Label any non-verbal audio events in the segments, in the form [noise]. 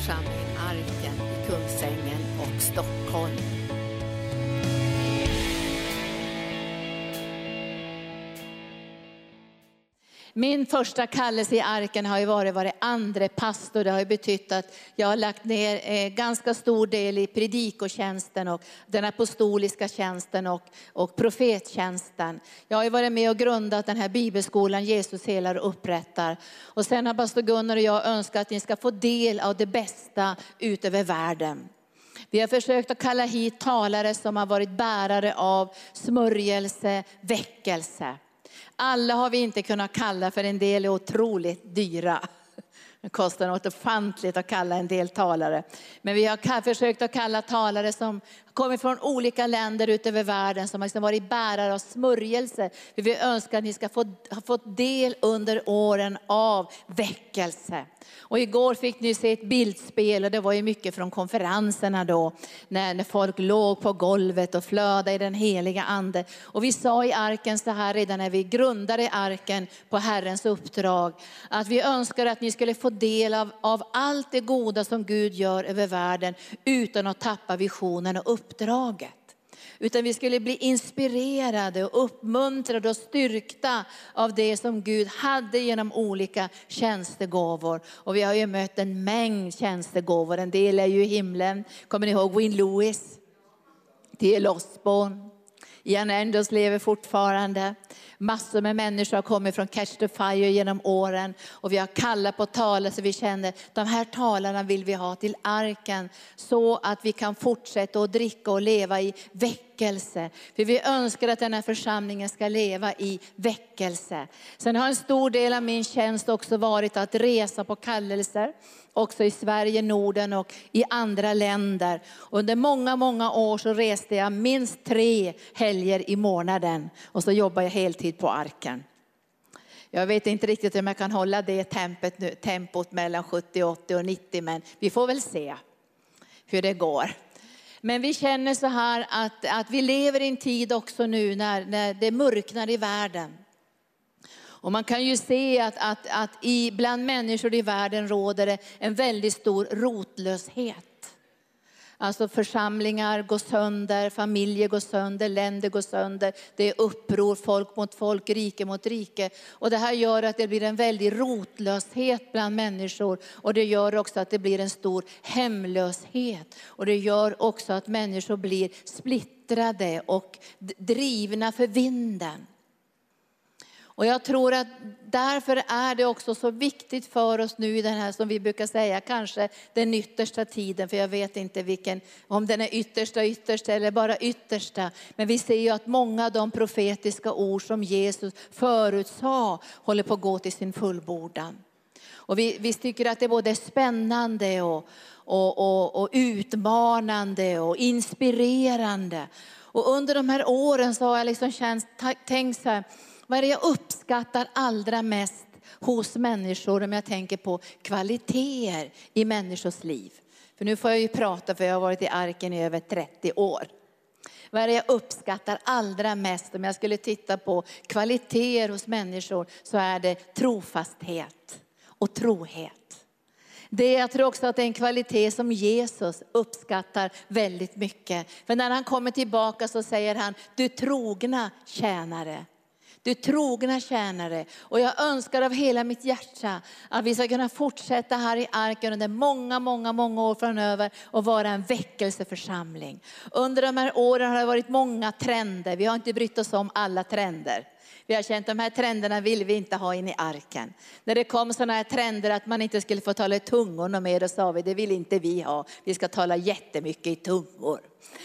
församling Arken i Kungsängen och Stockholm. Min första kallelse i arken har ju varit, varit andre pastor. Det har ju betytt att jag har lagt ner eh, ganska stor del i predikotjänsten och den apostoliska tjänsten och, och profettjänsten. Jag har ju varit med och grundat den här bibelskolan Jesus helar och upprättar. Och sen har pastor Gunnar och jag önskat att ni ska få del av det bästa ut över världen. Vi har försökt att kalla hit talare som har varit bärare av smörjelse, väckelse. Alla har vi inte kunnat kalla för en del är otroligt dyra. Det kostar något ofantligt att kalla en del talare. Men vi har försökt att kalla talare som kommer från olika länder utöver världen som har liksom varit bärare av smörjelse. Vi önskar att ni ska få, ha fått del under åren av väckelse. Och igår fick ni se ett bildspel och det var ju mycket från konferenserna då. När, när folk låg på golvet och flödade i den heliga ande. Och vi sa i arken så här redan när vi grundade arken på Herrens uppdrag. Att vi önskar att ni skulle få del av, av allt det goda som Gud gör över världen utan att tappa visionen och uppdraget. Utan vi skulle bli inspirerade och uppmuntrade och styrkta av det som Gud hade genom olika tjänstegåvor. Och vi har ju mött en mängd tjänstegåvor, en del är ju i himlen. Kommer ni ihåg Win Lewis? T.L. Osborne. Ian Anders lever fortfarande. Massor med människor har kommit från Catch the Fire genom åren och vi har kallat på talare så vi känner de här talarna vill vi ha till arken så att vi kan fortsätta att dricka och leva i väckelse. För vi önskar att den här församlingen ska leva i väckelse. Sen har en stor del av min tjänst också varit att resa på kallelser också i Sverige, Norden och i andra länder. Under många, många år så reste jag minst tre helger i månaden och så jobbade jag heltid på arken. Jag vet inte riktigt om jag kan hålla det tempot, nu, tempot mellan 70, 80 och 90 men vi får väl se hur det går. Men vi känner så här att, att vi lever i en tid också nu när, när det mörknar i världen. Och man kan ju se att, att, att i, bland människor i världen råder det en väldigt stor rotlöshet. Alltså församlingar går sönder, familjer går sönder, länder går sönder. Det är uppror, folk mot folk, rike mot rike. Och det här gör att det blir en väldig rotlöshet bland människor. Och det gör också att det blir en stor hemlöshet. Och det gör också att människor blir splittrade och drivna för vinden. Och jag tror att därför är det också så viktigt för oss nu i den här, som vi brukar säga, kanske den yttersta tiden, för jag vet inte vilken, om den är yttersta, yttersta eller bara yttersta. Men vi ser ju att många av de profetiska ord som Jesus förutsade håller på att gå till sin fullbordan. Och vi, vi tycker att det är både spännande och, och, och, och utmanande och inspirerande. Och under de här åren så har jag liksom känt, tänkt så här, vad är det jag uppskattar allra mest hos människor om jag tänker på kvaliteter i människors liv? För nu får jag ju prata för jag har varit i arken i över 30 år. Vad är det jag uppskattar allra mest om jag skulle titta på kvaliteter hos människor så är det trofasthet och trohet. Det jag tror också att det är en kvalitet som Jesus uppskattar väldigt mycket. För när han kommer tillbaka så säger han, du trogna tjänare. Du trogna tjänare. Och jag önskar av hela mitt hjärta att vi ska kunna fortsätta här i arken under många, många, många år framöver och vara en väckelseförsamling. Under de här åren har det varit många trender. Vi har inte brytt oss om alla trender. Vi har känt att de här trenderna vill vi inte ha in i arken. När det kom sådana här trender att man inte skulle få tala i tungor och mer, då sa vi det vill inte vi ha. Vi ska tala jättemycket i tungor.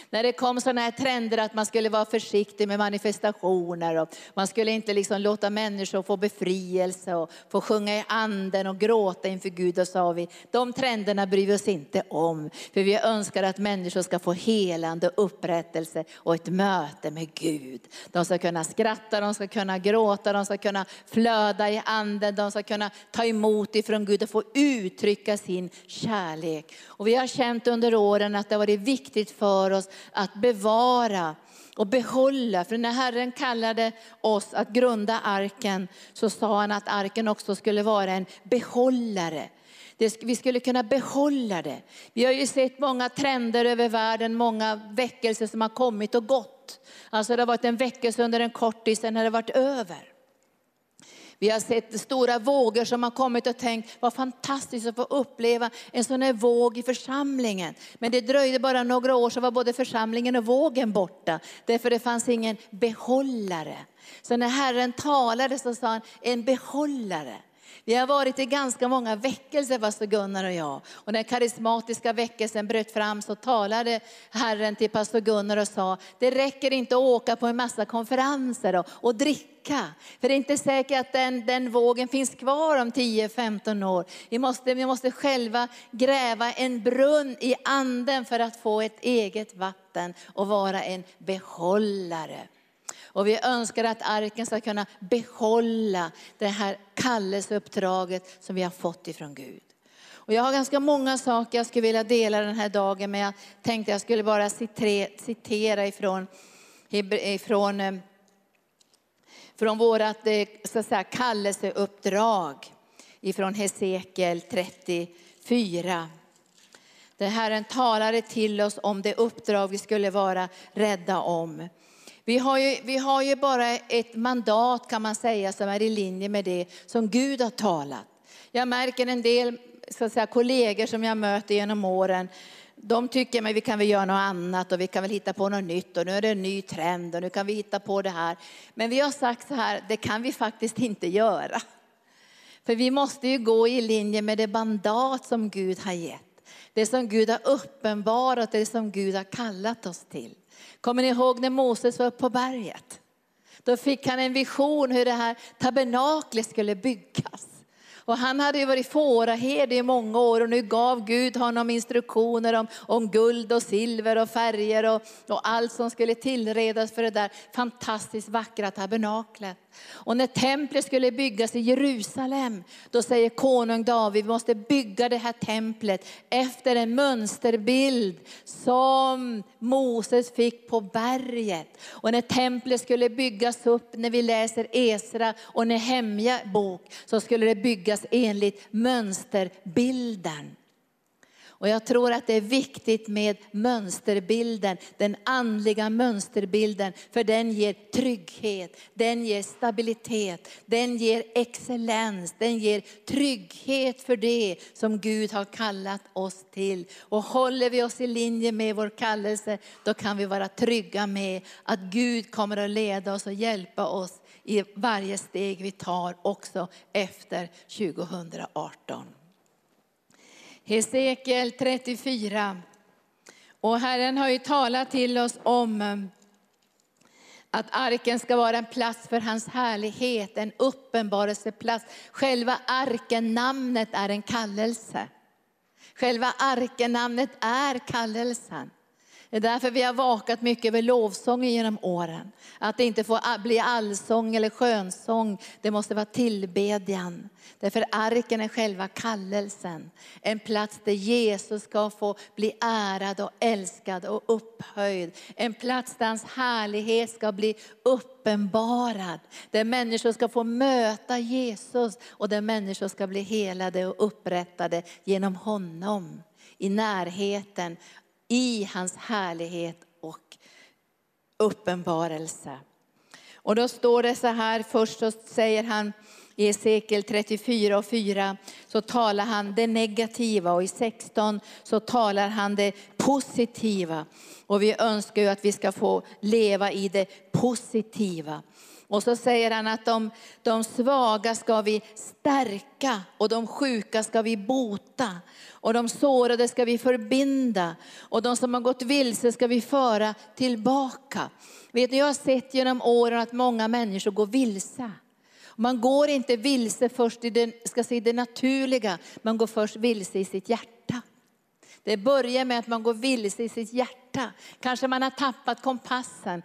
När det kom sådana här trender att man skulle vara försiktig med manifestationer och man skulle inte liksom låta människor få befrielse och få sjunga i anden och gråta inför Gud. Då sa vi, de trenderna bryr vi oss inte om. För vi önskar att människor ska få helande, upprättelse och ett möte med Gud. De ska kunna skratta, de ska kunna gråta, de ska kunna flöda i anden, de ska kunna ta emot ifrån Gud och få uttrycka sin kärlek. Och vi har känt under åren att det har varit viktigt för oss att bevara och behålla. För när Herren kallade oss att grunda arken så sa han att arken också skulle vara en behållare. vi skulle kunna behålla det. Vi har ju sett många trender över världen, många väckelser som har kommit och gått. Alltså det har varit en väckelse under en kort tid, sen har det varit över. Vi har sett stora vågor som har kommit och tänkt, vad fantastiskt att få uppleva en sån här våg i församlingen. Men det dröjde bara några år så var både församlingen och vågen borta. Därför det fanns ingen behållare. Så när Herren talade så sa han, en behållare. Vi har varit i ganska många väckelser, pastor Gunnar och jag. Och när karismatiska väckelsen bröt fram så talade Herren till pastor Gunnar och sa, det räcker inte att åka på en massa konferenser och, och dricka. För det är inte säkert att den, den vågen finns kvar om 10-15 år. Vi måste, vi måste själva gräva en brunn i anden för att få ett eget vatten och vara en behållare. Och vi önskar att arken ska kunna behålla det här kallelseuppdraget som vi har fått ifrån Gud. Och jag har ganska många saker jag skulle vilja dela den här dagen, men jag tänkte jag skulle bara citera ifrån, ifrån, eh, från vårat eh, så att säga, kallelseuppdrag ifrån Hesekiel 34. Där Herren talade till oss om det uppdrag vi skulle vara rädda om. Vi har, ju, vi har ju bara ett mandat kan man säga som är i linje med det som Gud har talat. Jag märker en del så att säga, kollegor som jag möter genom åren, de tycker att vi kan väl göra något annat och vi kan väl hitta på något nytt och nu är det en ny trend och nu kan vi hitta på det här. Men vi har sagt så här, det kan vi faktiskt inte göra. För vi måste ju gå i linje med det mandat som Gud har gett. Det som Gud har uppenbarat, det som Gud har kallat oss till. Kommer ni ihåg när Moses var uppe på berget? Då fick han en vision hur det här tabernaklet skulle byggas. Och han hade ju varit fåraherde i många år och nu gav Gud honom instruktioner om, om guld och silver och färger och, och allt som skulle tillredas för det där fantastiskt vackra tabernaklet. Och när templet skulle byggas i Jerusalem, då säger konung David, vi måste bygga det här templet efter en mönsterbild som Moses fick på berget. Och när templet skulle byggas upp, när vi läser Esra och Nehemja bok, så skulle det byggas enligt mönsterbilden. Och jag tror att det är viktigt med mönsterbilden, den andliga mönsterbilden, för den ger trygghet, den ger stabilitet, den ger excellens, den ger trygghet för det som Gud har kallat oss till. Och håller vi oss i linje med vår kallelse, då kan vi vara trygga med att Gud kommer att leda oss och hjälpa oss i varje steg vi tar också efter 2018. Hesekiel 34. Och Herren har ju talat till oss om eh, att arken ska vara en plats för hans härlighet, en uppenbarelseplats. Själva arken, namnet är en kallelse. Själva arkenamnet är kallelsen. Det är därför vi har vakat mycket över lovsången genom åren. Att det inte får bli allsång eller skönsång, det måste vara tillbedjan. Därför arken är själva kallelsen. En plats där Jesus ska få bli ärad och älskad och upphöjd. En plats där hans härlighet ska bli uppenbarad. Där människor ska få möta Jesus och där människor ska bli helade och upprättade genom honom. I närheten i hans härlighet och uppenbarelse. Och då står det så här, först så säger han i Hesekiel 34 och 4 så talar han det negativa och i 16 så talar han det positiva. Och vi önskar ju att vi ska få leva i det positiva. Och så säger han att de, de svaga ska vi stärka och de sjuka ska vi bota. Och de sårade ska vi förbinda och de som har gått vilse ska vi föra tillbaka. Vet ni, jag har sett genom åren att många människor går vilse. Man går inte vilse först i det, ska säga det naturliga, man går först vilse i sitt hjärta. Det börjar med att man går vilse i sitt hjärta. Kanske man har tappat kompassen,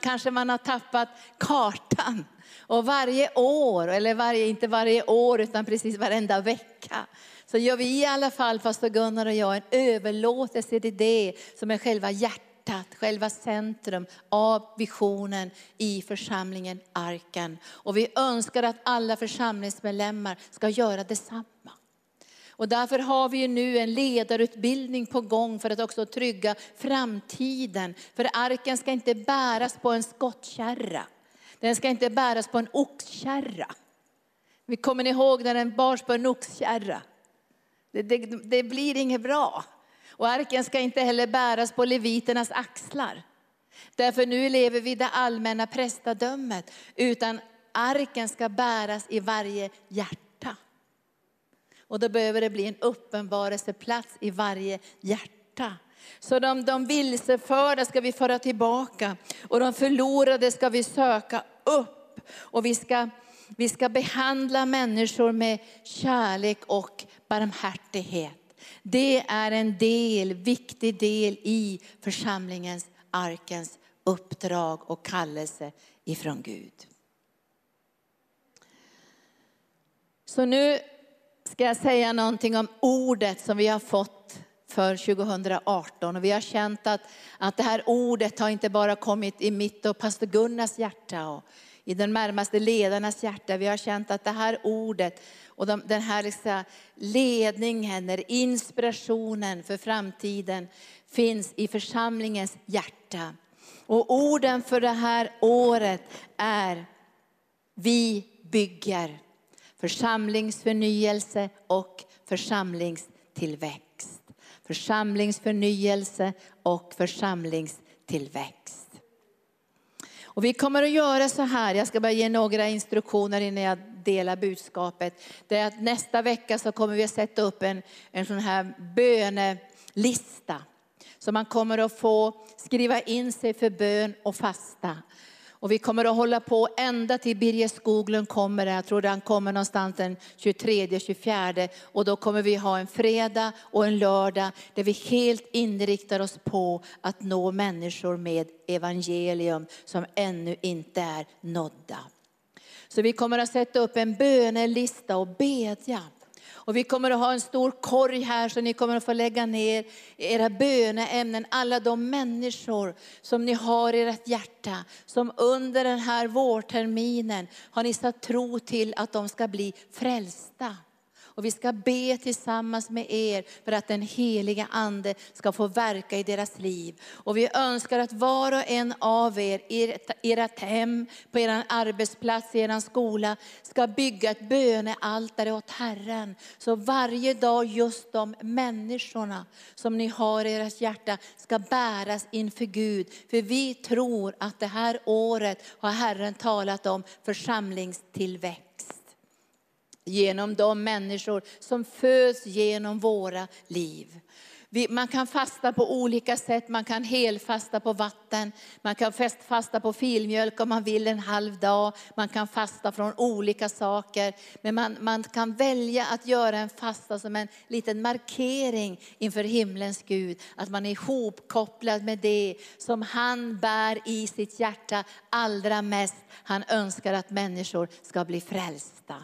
kanske man har tappat kartan. Och varje år, eller varje, inte varje år utan precis varenda vecka, så gör vi i alla fall, pastor Gunnar och jag, en överlåtelse till det som är själva hjärtat, själva centrum av visionen i församlingen Arken. Och vi önskar att alla församlingsmedlemmar ska göra detsamma. Och därför har vi ju nu en ledarutbildning på gång för att också trygga framtiden. För arken ska inte bäras på en skottkärra. Den ska inte bäras på en oxkärra. Vi kommer ni ihåg när den bars på en oxkärra? Det, det, det blir inget bra. Och arken ska inte heller bäras på leviternas axlar. Därför nu lever vi det allmänna prästadömet. Utan arken ska bäras i varje hjärta. Och då behöver det bli en uppenbarelseplats i varje hjärta. Så de, de vilseförda ska vi föra tillbaka och de förlorade ska vi söka upp. Och vi ska, vi ska behandla människor med kärlek och barmhärtighet. Det är en del, viktig del i församlingens, arkens uppdrag och kallelse ifrån Gud. Så nu ska jag säga någonting om ordet som vi har fått för 2018. Och vi har känt att, att det här ordet har inte bara kommit i mitt och pastor Gunnars hjärta och i den närmaste ledarnas hjärta. Vi har känt att det här ordet och de, den här liksom ledningen, inspirationen för framtiden finns i församlingens hjärta. Och orden för det här året är Vi bygger församlingsförnyelse och församlingstillväxt. Församlingsförnyelse och församlingstillväxt. Och vi kommer att göra så här, jag ska bara ge några instruktioner innan jag delar budskapet. Det är att nästa vecka så kommer vi att sätta upp en, en sån här bönelista. Så man kommer att få skriva in sig för bön och fasta. Och vi kommer att hålla på ända till Birger Skoglund kommer. Jag tror han kommer någonstans den 23-24. Och då kommer vi ha en fredag och en lördag där vi helt inriktar oss på att nå människor med evangelium som ännu inte är nådda. Så vi kommer att sätta upp en bönelista och bedja. Och vi kommer att ha en stor korg här så ni kommer att få lägga ner era böneämnen. Alla de människor som ni har i ert hjärta. Som under den här vårterminen har ni satt tro till att de ska bli frälsta. Och vi ska be tillsammans med er för att den heliga ande ska få verka i deras liv. Och vi önskar att var och en av er, i ert hem, på er arbetsplats, i er skola, ska bygga ett bönealtare åt Herren. Så varje dag just de människorna som ni har i ert hjärta ska bäras inför Gud. För vi tror att det här året har Herren talat om församlingstillväxt genom de människor som föds genom våra liv. Man kan fasta på olika sätt. Man kan helfasta på vatten. Man kan fasta på filmjölk om man vill en halv dag. Man kan fasta från olika saker. Men man, man kan välja att göra en fasta som en liten markering inför himlens Gud. Att man är ihopkopplad med det som han bär i sitt hjärta allra mest. Han önskar att människor ska bli frälsta.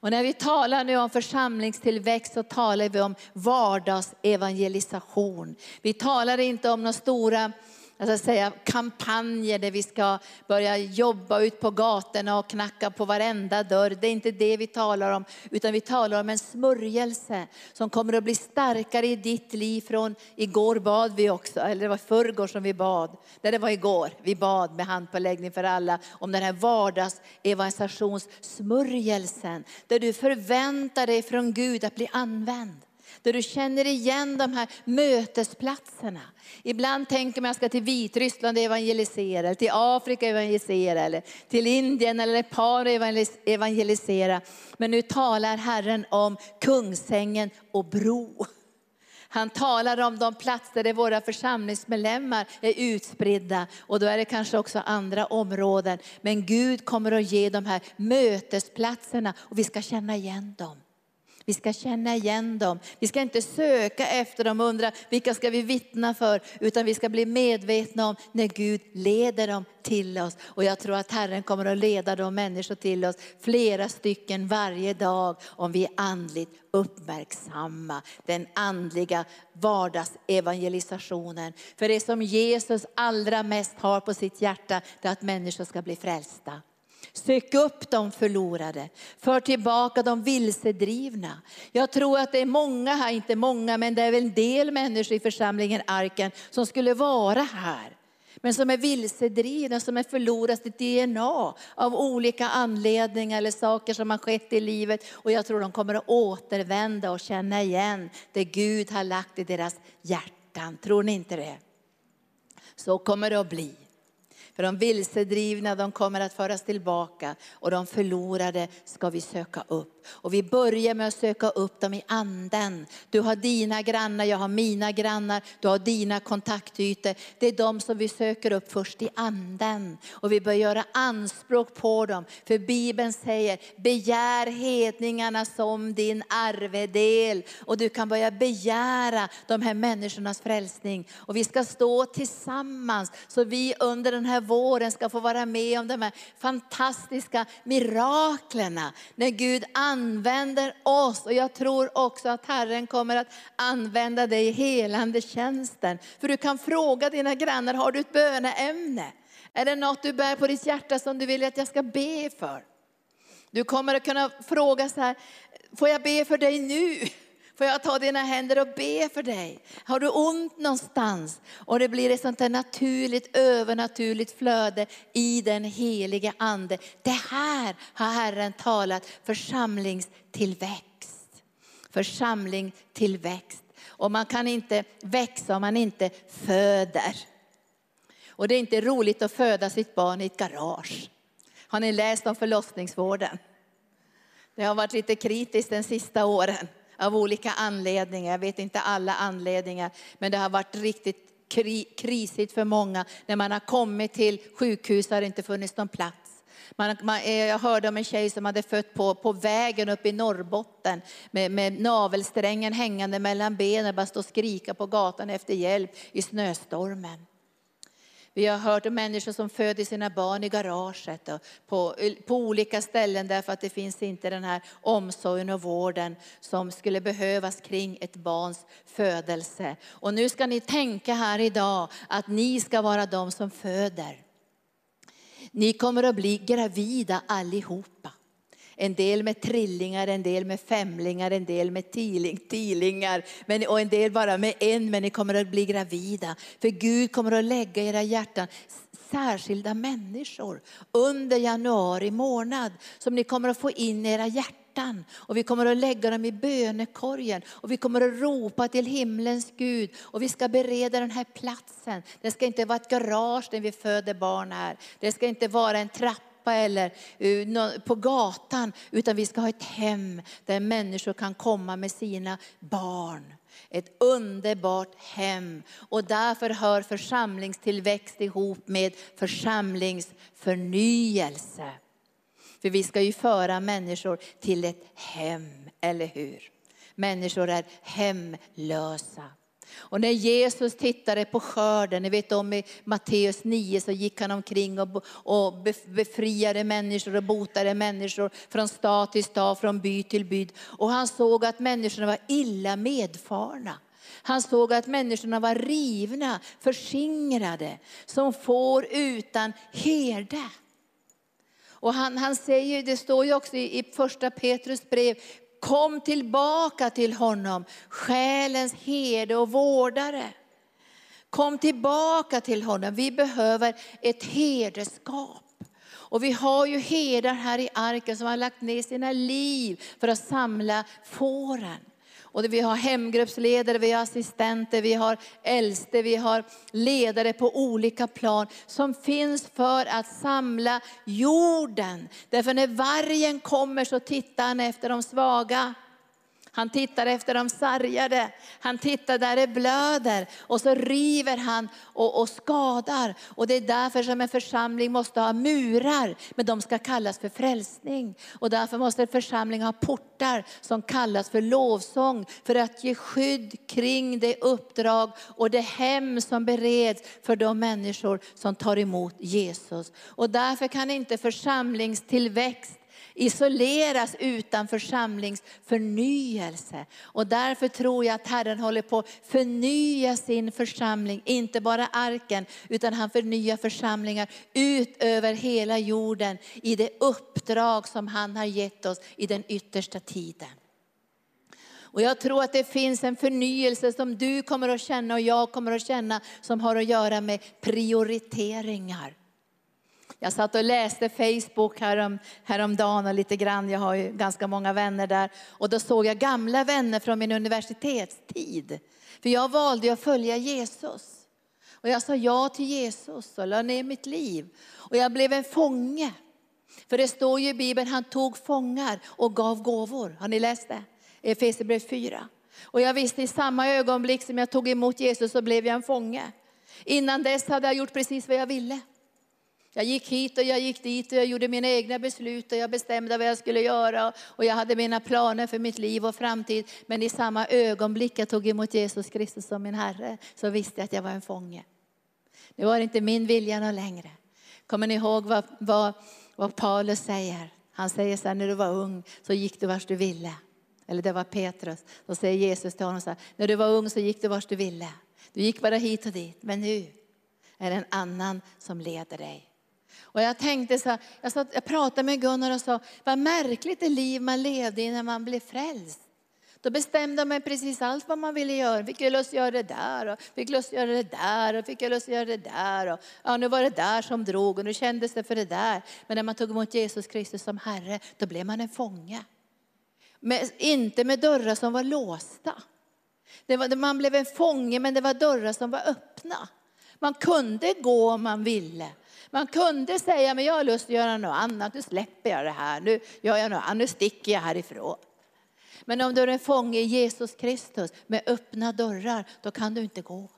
Och när vi talar nu om församlingstillväxt så talar vi om vardagsevangelisation. Vi talar inte om några stora alltså säga, kampanjer där vi ska börja jobba ut på gatorna och knacka på varenda dörr. Det är inte det vi talar om, utan vi talar om en smörjelse som kommer att bli starkare i ditt liv. Från igår bad vi också, eller det var förrgår som vi bad. Nej, det var igår vi bad med handpåläggning för alla om den här vardagsevangelisationsmörjelsen. Där du förväntar dig från Gud att bli använd. Där du känner igen de här mötesplatserna. Ibland tänker man att jag ska till Vitryssland och evangelisera, eller till Afrika evangelisera, eller till Indien eller Nepal evangelisera. Men nu talar Herren om Kungsängen och Bro. Han talar om de platser där våra församlingsmedlemmar är utspridda. Och då är det kanske också andra områden. Men Gud kommer att ge de här mötesplatserna och vi ska känna igen dem. Vi ska känna igen dem. Vi ska inte söka efter dem och undra vilka ska vi vittna för. Utan vi ska bli medvetna om när Gud leder dem till oss. Och jag tror att Herren kommer att leda de människor till oss. Flera stycken varje dag om vi är andligt uppmärksamma. Den andliga vardagsevangelisationen. För det som Jesus allra mest har på sitt hjärta det är att människor ska bli frälsta. Sök upp de förlorade, för tillbaka de vilsedrivna. Jag tror att det är många här, inte många, men det är väl en del människor i församlingen Arken som skulle vara här. Men som är vilsedrivna, som är förlorat sitt DNA av olika anledningar eller saker som har skett i livet. Och jag tror de kommer att återvända och känna igen det Gud har lagt i deras hjärtan. Tror ni inte det? Så kommer det att bli. För de vilsedrivna de kommer att föras tillbaka och de förlorade ska vi söka upp. Och vi börjar med att söka upp dem i anden. Du har dina grannar, jag har mina grannar, du har dina kontaktytor. Det är de som vi söker upp först i anden. Och vi bör göra anspråk på dem. För Bibeln säger, begär hedningarna som din arvedel. Och du kan börja begära de här människornas frälsning. Och vi ska stå tillsammans så vi under den här våren ska få vara med om de här fantastiska miraklerna. När Gud använder oss. Och jag tror också att Herren kommer att använda dig i helande tjänsten. För du kan fråga dina grannar, har du ett böneämne? Är det något du bär på ditt hjärta som du vill att jag ska be för? Du kommer att kunna fråga så här, får jag be för dig nu? Får jag ta dina händer och be för dig? Har du ont någonstans? Och det blir ett sånt där naturligt, övernaturligt flöde i den helige ande. Det här har Herren talat församlingstillväxt. Församling tillväxt. Och man kan inte växa om man inte föder. Och det är inte roligt att föda sitt barn i ett garage. Har ni läst om förlossningsvården? Det har varit lite kritiskt den sista åren av olika anledningar. Jag vet inte alla anledningar, men det har varit riktigt krisigt för många. När man har kommit till sjukhus har det inte funnits någon plats. Man, man, eh, jag hörde om en tjej som hade fött på, på vägen upp i Norrbotten med, med navelsträngen hängande mellan benen, bara stå och skrika på gatan efter hjälp i snöstormen. Vi har hört om människor som föder sina barn i garaget och på, på olika ställen därför att det finns inte den här omsorgen och vården som skulle behövas kring ett barns födelse. Och nu ska ni tänka här idag att ni ska vara de som föder. Ni kommer att bli gravida allihopa. En del med trillingar, en del med femlingar, en del med tiling, tilingar men, och en del bara med en, men ni kommer att bli gravida. För Gud kommer att lägga i era hjärtan särskilda människor under januari månad som ni kommer att få in i era hjärtan. Och vi kommer att lägga dem i bönekorgen och vi kommer att ropa till himlens Gud och vi ska bereda den här platsen. Det ska inte vara ett garage där vi föder barn här. Det ska inte vara en trappa trappa eller eh, på gatan, utan vi ska ha ett hem där människor kan komma med sina barn. Ett underbart hem. Och därför hör församlingstillväxt ihop med församlingsförnyelse. För vi ska ju föra människor till ett hem, eller hur? Människor är hemlösa. Och när Jesus tittade på skörden, ni vet om i Matteus 9 så gick han omkring och, och befriade människor och botade människor från stad till stad, från by till by. Och han såg att människorna var illa medfarna. Han såg att människorna var rivna, förskingrade, som får utan herde. Och han, han säger, det står ju också i, i första Petrus brev, Kom tillbaka till honom, själens herde och vårdare. Kom tillbaka till honom. Vi behöver ett herdeskap. Och vi har ju herdar här i arken som har lagt ner sina liv för att samla fåren. Och vi har hemgruppsledare, vi har assistenter, vi har äldste, vi har ledare på olika plan som finns för att samla jorden. Därför när vargen kommer så tittar han efter de svaga. Han tittar efter de sargade. Han tittar där det blöder och så river han och, och, skadar. Och det är därför som en församling måste ha murar, men de ska kallas för frälsning. Och därför måste en församling ha portar som kallas för lovsång, för att ge skydd kring det uppdrag och det hem som bereds för de människor som tar emot Jesus. Och därför kan inte församlingstillväxt isoleras utan församlingsförnyelse. Och därför tror jag att Herren håller på att förnya sin församling, inte bara arken, utan han förnyar församlingar ut över hela jorden i det uppdrag som han har gett oss i den yttersta tiden. Och jag tror att det finns en förnyelse som du kommer att känna och jag kommer att känna som har att göra med prioriteringar. Jag satt och läste Facebook härom, häromdagen och lite grann, jag har ju ganska många vänner där. Och då såg jag gamla vänner från min universitetstid. För jag valde att följa Jesus. Och jag sa ja till Jesus och la ner mitt liv. Och jag blev en fånge. För det står ju i Bibeln, han tog fångar och gav gåvor. Har ni läst det? Efesierbrevet 4. Och jag visste i samma ögonblick som jag tog emot Jesus så blev jag en fånge. Innan dess hade jag gjort precis vad jag ville. Jag gick hit och jag gick dit och jag gjorde mina egna beslut och jag bestämde vad jag skulle göra och jag hade mina planer för mitt liv och framtid. Men i samma ögonblick jag tog emot Jesus Kristus som min Herre så visste jag att jag var en fånge. Nu var det inte min vilja någon längre. Kommer ni ihåg vad, vad, vad Paulus säger? Han säger så här, när du var ung så gick du vars du ville. Eller det var Petrus. Då säger Jesus till honom så här, när du var ung så gick du vars du ville. Du gick bara hit och dit, men nu är det en annan som leder dig. Och jag tänkte så jag, satt, jag pratade med Gunnar och sa, vad märkligt det liv man levde i när man blev frälst. Då bestämde man precis allt vad man ville göra. Fick jag lust att göra det där och fick lust att göra det där och fick jag lust att göra det där. Och, ja, nu var det där som drog och nu kändes det för det där. Men när man tog emot Jesus Kristus som Herre, då blev man en fånge. Men inte med dörrar som var låsta. Det var, man blev en fånge men det var dörrar som var öppna. Man kunde gå om man ville. Man kunde säga, men jag har lust att göra något annat, nu släpper jag det här, nu gör jag något annat, nu sticker jag härifrån. Men om du är en fånge i Jesus Kristus med öppna dörrar, då kan du inte gå.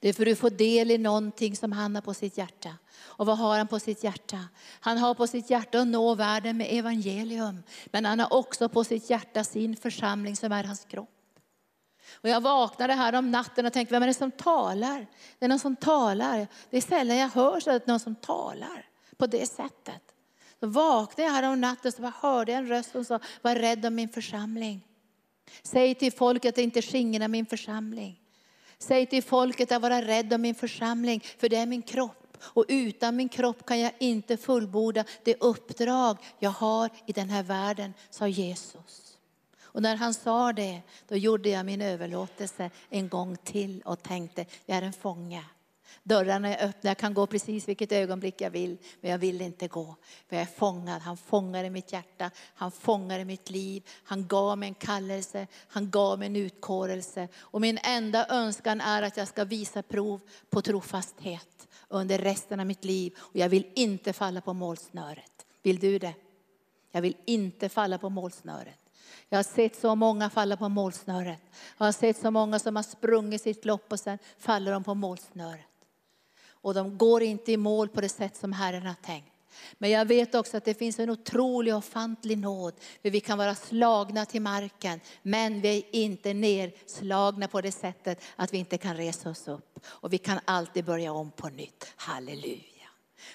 Det är för du får del i någonting som han har på sitt hjärta. Och vad har han på sitt hjärta? Han har på sitt hjärta att nå världen med evangelium. Men han har också på sitt hjärta sin församling som är hans kropp. Och jag vaknade här om natten och tänkte, vem är det som talar? Det är någon som talar. Det är sällan jag hör så att någon som talar på det sättet. Då vaknade jag här om natten och hörde en röst som sa, var rädd om min församling. Säg till folket att inte skingra min församling. Säg till folket att vara rädd om min församling, för det är min kropp. Och utan min kropp kan jag inte fullborda det uppdrag jag har i den här världen, sa Jesus. Och när han sa det, då gjorde jag min överlåtelse en gång till och tänkte, jag är en fånge. Dörrarna är öppna, jag kan gå precis vilket ögonblick jag vill, men jag vill inte gå. För jag är fångad, han fångade mitt hjärta, han fångade mitt liv. Han gav mig en kallelse, han gav mig en utkårelse. Och min enda önskan är att jag ska visa prov på trofasthet under resten av mitt liv. Och jag vill inte falla på målsnöret. Vill du det? Jag vill inte falla på målsnöret. Jag har sett så många falla på målsnöret. Jag har sett så många som har sprungit sitt lopp och sen faller de på målsnöret. Och de går inte i mål på det sätt som Herren har tänkt. Men jag vet också att det finns en otrolig ofantlig nåd. För vi kan vara slagna till marken, men vi är inte nerslagna på det sättet att vi inte kan resa oss upp. Och vi kan alltid börja om på nytt. Halleluja.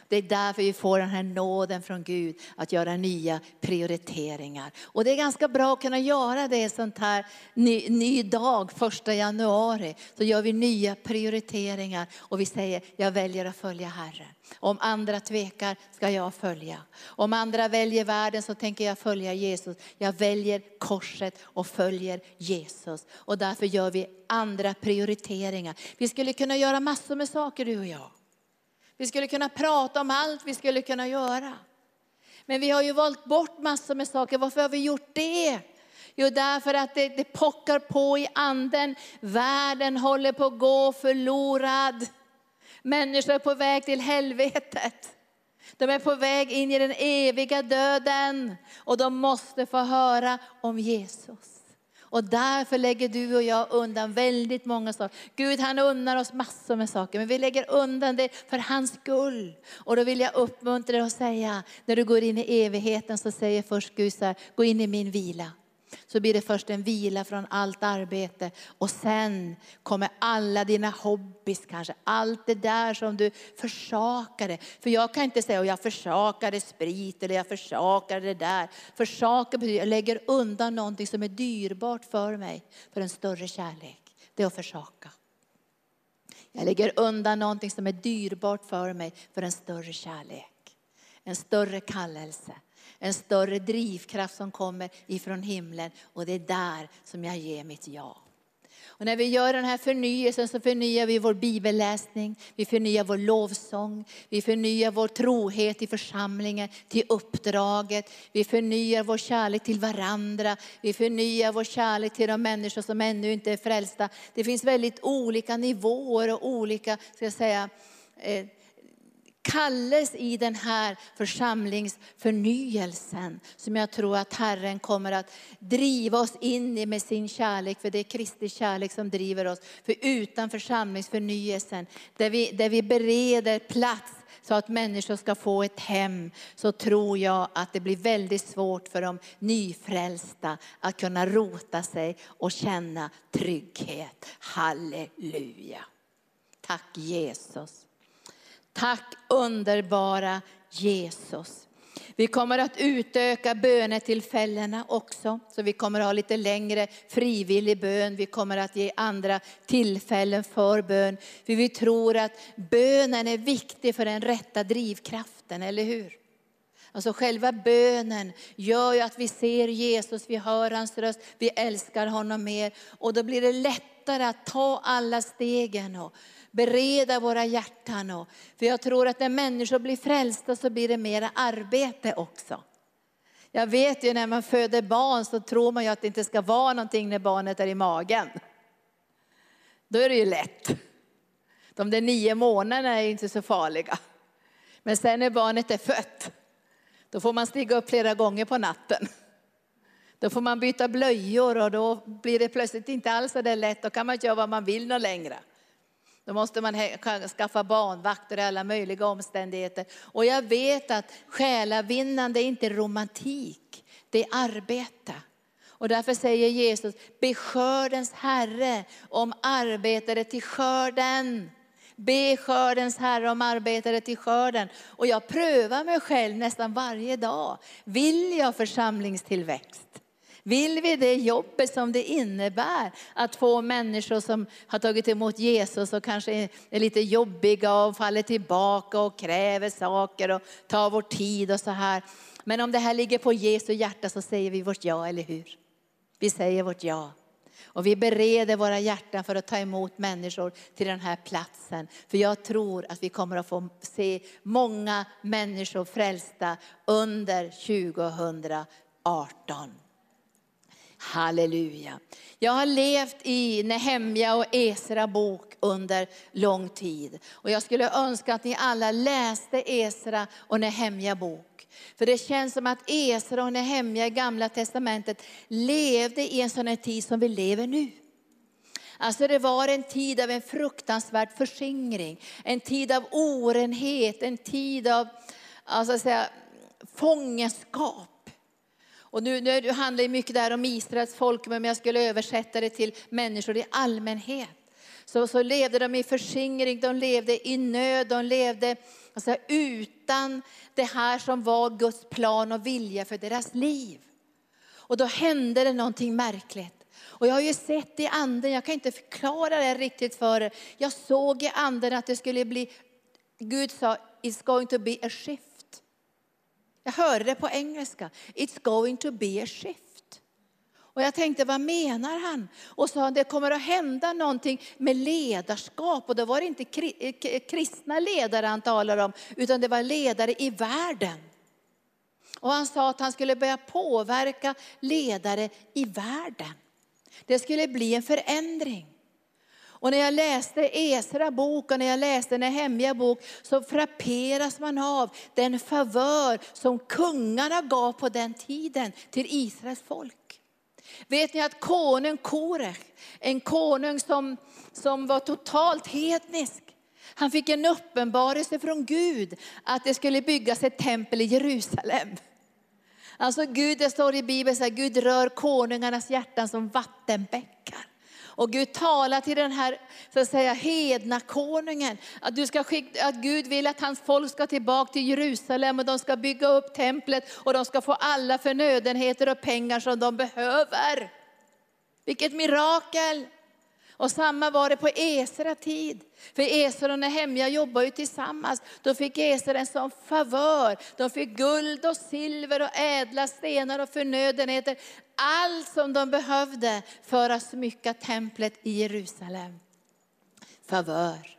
Det är därför vi får den här nåden från Gud att göra nya prioriteringar. Och det är ganska bra att kunna göra det sånt här ny, ny dag, första januari. Så gör vi nya prioriteringar och vi säger, jag väljer att följa Herren. Om andra tvekar ska jag följa. Om andra väljer världen så tänker jag följa Jesus. Jag väljer korset och följer Jesus. Och därför gör vi andra prioriteringar. Vi skulle kunna göra massor med saker du och jag. Vi skulle kunna prata om allt vi skulle kunna göra. Men vi har ju valt bort massor med saker. Varför har vi gjort det? Jo, därför att det, det pockar på i anden. Världen håller på att gå förlorad. Människor är på väg till helvetet. De är på väg in i den eviga döden och de måste få höra om Jesus. Och därför lägger du och jag undan väldigt många saker. Gud han unnar oss massor med saker, men vi lägger undan det för hans skull. Och då vill jag uppmuntra dig att säga, när du går in i evigheten så säger först Gud så här, gå in i min vila så blir det först en vila från allt arbete. Och sen kommer alla dina hobbys kanske, allt det där som du försakade. För jag kan inte säga att jag försakade sprit eller jag försakade det där. Försaka betyder jag lägger undan någonting som är dyrbart för mig för en större kärlek. Det är att försaka. Jag lägger undan någonting som är dyrbart för mig för en större kärlek. En större kallelse en större drivkraft som kommer ifrån himlen. Och det är där som jag ger mitt ja. Och när vi gör den här förnyelsen så förnyar vi vår bibelläsning, vi förnyar vår lovsång, vi förnyar vår trohet i församlingen, till uppdraget, vi förnyar vår kärlek till varandra, vi förnyar vår kärlek till de människor som ännu inte är frälsta. Det finns väldigt olika nivåer och olika, ska jag säga, eh, kalles i den här församlingsförnyelsen som jag tror att Herren kommer att driva oss in i med sin kärlek. För det är Kristi kärlek som driver oss. För utan församlingsförnyelsen, där vi, där vi bereder plats så att människor ska få ett hem, så tror jag att det blir väldigt svårt för de nyfrälsta att kunna rota sig och känna trygghet. Halleluja. Tack Jesus. Tack underbara Jesus. Vi kommer att utöka bönetillfällena också. Så vi kommer att ha lite längre frivillig bön. Vi kommer att ge andra tillfällen för bön. För vi tror att bönen är viktig för den rätta drivkraften, eller hur? Alltså själva bönen gör ju att vi ser Jesus, vi hör hans röst, vi älskar honom mer. Och då blir det lättare att ta alla stegen och bereda våra hjärtan. Och, för jag tror att när människor blir frälsta så blir det mera arbete också. Jag vet ju när man föder barn så tror man ju att det inte ska vara någonting när barnet är i magen. Då är det ju lätt. De där nio månaderna är inte så farliga. Men sen när barnet är fött, då får man stiga upp flera gånger på natten. Då får man byta blöjor och då blir det plötsligt inte alls så där lätt. Då kan man inte göra vad man vill något längre. Då måste man skaffa barnvakter i alla möjliga omständigheter. Och jag vet att själavinnande är inte romantik, det är arbete. Och därför säger Jesus, be skördens Herre om arbetare till skörden. Be skördens Herre om arbetare till skörden. Och jag prövar mig själv nästan varje dag. Vill jag församlingstillväxt? Vill vi det jobbet som det innebär att få människor som har tagit emot Jesus och kanske är lite jobbiga och faller tillbaka och kräver saker och tar vår tid och så här. Men om det här ligger på Jesu hjärta så säger vi vårt ja, eller hur? Vi säger vårt ja. Och vi bereder våra hjärtan för att ta emot människor till den här platsen. För jag tror att vi kommer att få se många människor frälsta under 2018. Halleluja. Jag har levt i Nehemja och Esra bok under lång tid. Och jag skulle önska att ni alla läste Esra och Nehemja bok. För det känns som att Esra och Nehemja i gamla testamentet levde i en sån här tid som vi lever nu. Alltså det var en tid av en fruktansvärd förskingring, en tid av orenhet, en tid av alltså säga, fångenskap. Och nu, nu handlar det mycket där om Israels folk, men om jag skulle översätta det till människor i allmänhet. Så, så levde de i förskingring, de levde i nöd, de levde alltså, utan det här som var Guds plan och vilja för deras liv. Och då hände det någonting märkligt. Och jag har ju sett i anden, jag kan inte förklara det riktigt för er. Jag såg i anden att det skulle bli, Gud sa, it's going to be a shift. Jag hörde det på engelska. It's going to be a shift. Och jag tänkte, vad menar han? Och sa det kommer att hända någonting med ledarskap. Och då var det inte eh, eh, kristna ledare han talade om, utan det var ledare i världen. Och han sa att han skulle börja påverka ledare i världen. Det skulle bli en förändring. Och när jag läste Esra bok och när jag läste Nehemja bok så frapperas man av den favör som kungarna gav på den tiden till Israels folk. Vet ni att konung Korech, en konung som, som var totalt hednisk, han fick en uppenbarelse från Gud att det skulle byggas ett tempel i Jerusalem. Alltså Gud, det står i Bibeln så här, Gud rör konungarnas hjärtan som vattenbäckar. Och Gud talar till den här så att säga, hedna konungen. Att, du ska skicka, att Gud vill att hans folk ska tillbaka till Jerusalem och de ska bygga upp templet och de ska få alla förnödenheter och pengar som de behöver. Vilket mirakel! Och samma var det på Esra tid. För Esra och Nehemja jobbade ju tillsammans. Då fick Esra en sån favör. De fick guld och silver och ädla stenar och förnödenheter. Allt som de behövde för att smycka templet i Jerusalem. Favör.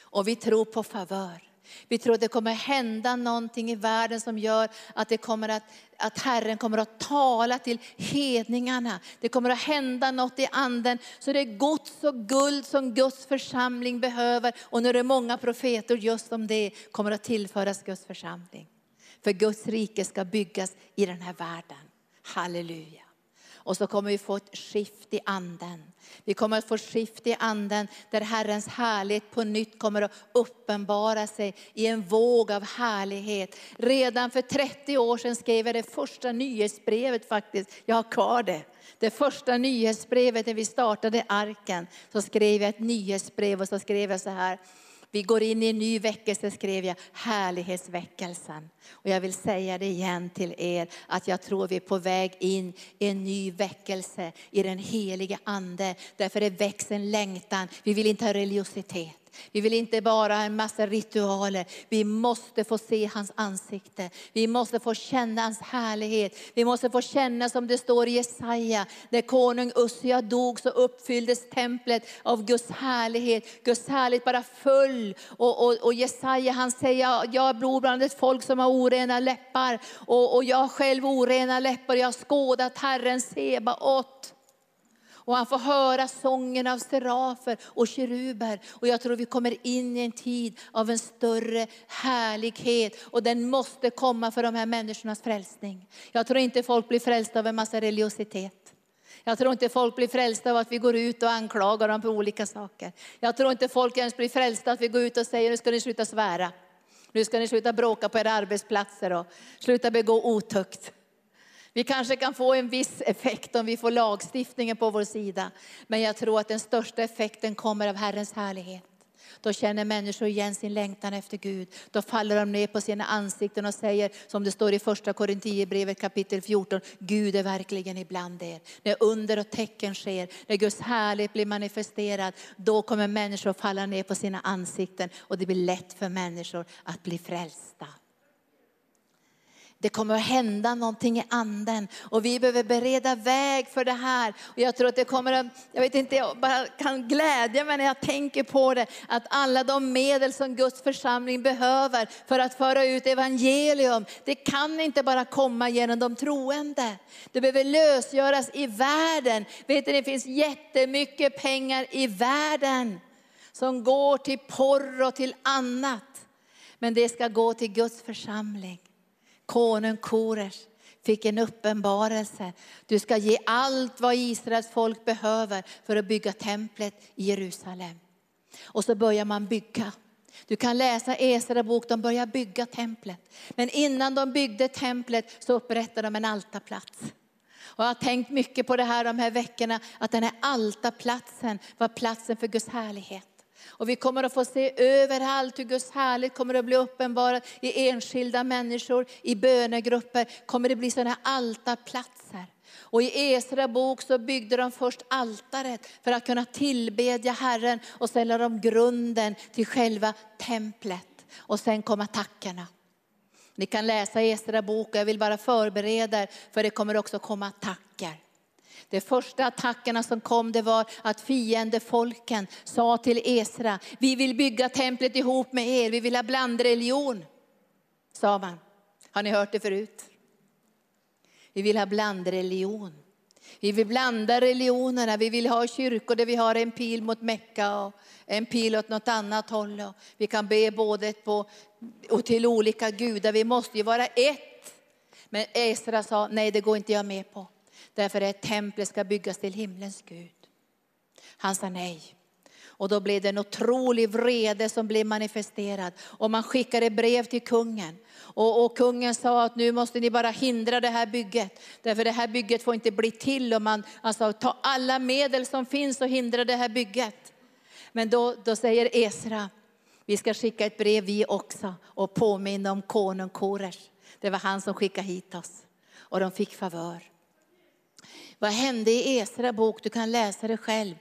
Och vi tror på favör. Vi tror att det kommer hända någonting i världen som gör att, det kommer att, att Herren kommer att tala till hedningarna. Det kommer att hända något i anden. Så det är gods och guld som Guds församling behöver. Och nu är det många profeter just om det kommer att tillföras Guds församling. För Guds rike ska byggas i den här världen. Halleluja. Och så kommer vi få ett skift i anden. Vi kommer att få skift i anden där Herrens härlighet på nytt kommer att uppenbara sig i en våg av härlighet. Redan för 30 år sedan skrev jag det första nyhetsbrevet faktiskt. Jag har kvar det. Det första nyhetsbrevet när vi startade arken så skrev jag ett nyhetsbrev och så skrev jag så här. Vi går in i en ny väckelse skrev jag, härlighetsväckelsen. Och jag vill säga det igen till er att jag tror vi är på väg in i en ny väckelse i den helige ande. Därför det växer en längtan. Vi vill inte ha religiositet. Vi vill inte bara ha en massa ritualer. Vi måste få se hans ansikte. Vi måste få känna hans härlighet. Vi måste få känna som det står i Jesaja. När konung Ussia dog så uppfylldes templet av Guds härlighet. Guds härlighet bara föll. Och, och, och Jesaja han säger, jag bor bland ett folk som har orena läppar. Och, och jag har själv orena läppar. Jag har skådat Herren Sebaot. Och han får höra sången av serafer och keruber. Och jag tror vi kommer in i en tid av en större härlighet. Och den måste komma för de här människornas frälsning. Jag tror inte folk blir frälsta av en massa religiositet. Jag tror inte folk blir frälsta av att vi går ut och anklagar dem på olika saker. Jag tror inte folk ens blir frälsta av att vi går ut och säger nu ska ni sluta svära. Nu ska ni sluta bråka på era arbetsplatser och sluta begå otukt. Vi kanske kan få en viss effekt om vi får lagstiftningen på vår sida. Men jag tror att den största effekten kommer av Herrens härlighet. Då känner människor igen sin längtan efter Gud. Då faller de ner på sina ansikten och säger, som det står i första Korinthierbrevet kapitel 14, Gud är verkligen ibland er. När under och tecken sker, när Guds härlighet blir manifesterad, då kommer människor att falla ner på sina ansikten och det blir lätt för människor att bli frälsta. Det kommer att hända någonting i anden och vi behöver bereda väg för det här. Och jag tror att det kommer att, jag vet inte, jag bara kan glädja mig när jag tänker på det, att alla de medel som Guds församling behöver för att föra ut evangelium, det kan inte bara komma genom de troende. Det behöver lösgöras i världen. Vet ni, det finns jättemycket pengar i världen som går till porr och till annat. Men det ska gå till Guds församling konung Kores fick en uppenbarelse. Du ska ge allt vad Israels folk behöver för att bygga templet i Jerusalem. Och så börjar man bygga. Du kan läsa Esra bok, de börjar bygga templet. Men innan de byggde templet så upprättade de en altarplats. Och jag har tänkt mycket på det här de här veckorna, att den här altarplatsen var platsen för Guds härlighet. Och vi kommer att få se överallt hur Guds härlighet kommer att bli uppenbarad i enskilda människor, i bönegrupper. Kommer det bli sådana altarplatser. Och i Esra bok så byggde de först altaret för att kunna tillbedja Herren och sen de grunden till själva templet. Och sen kom attackerna. Ni kan läsa Esra bok och jag vill bara förbereda er för det kommer också komma attacker. De första attackerna som kom det var att fiendefolken sa till Esra, vi vill bygga templet ihop med er, vi vill ha blandreligion. Sa man. Har ni hört det förut? Vi vill ha blandreligion. Vi vill blanda religionerna, vi vill ha kyrkor där vi har en pil mot Mecka och en pil åt något annat håll. Vi kan be både på, och till olika gudar, vi måste ju vara ett. Men Esra sa, nej det går inte jag med på. Därför att templet ska byggas till himlens Gud. Han sa nej. Och då blev det en otrolig vrede som blev manifesterad. Och man skickade brev till kungen. Och, och, kungen sa att nu måste ni bara hindra det här bygget. Därför det här bygget får inte bli till. Och man alltså, ta alla medel som finns och hindra det här bygget. Men då, då säger Esra, vi ska skicka ett brev vi också och påminna om konung Koresh. Det var han som skickade hit oss. Och de fick favör. Vad hände i Esra bok? Du kan läsa det själv.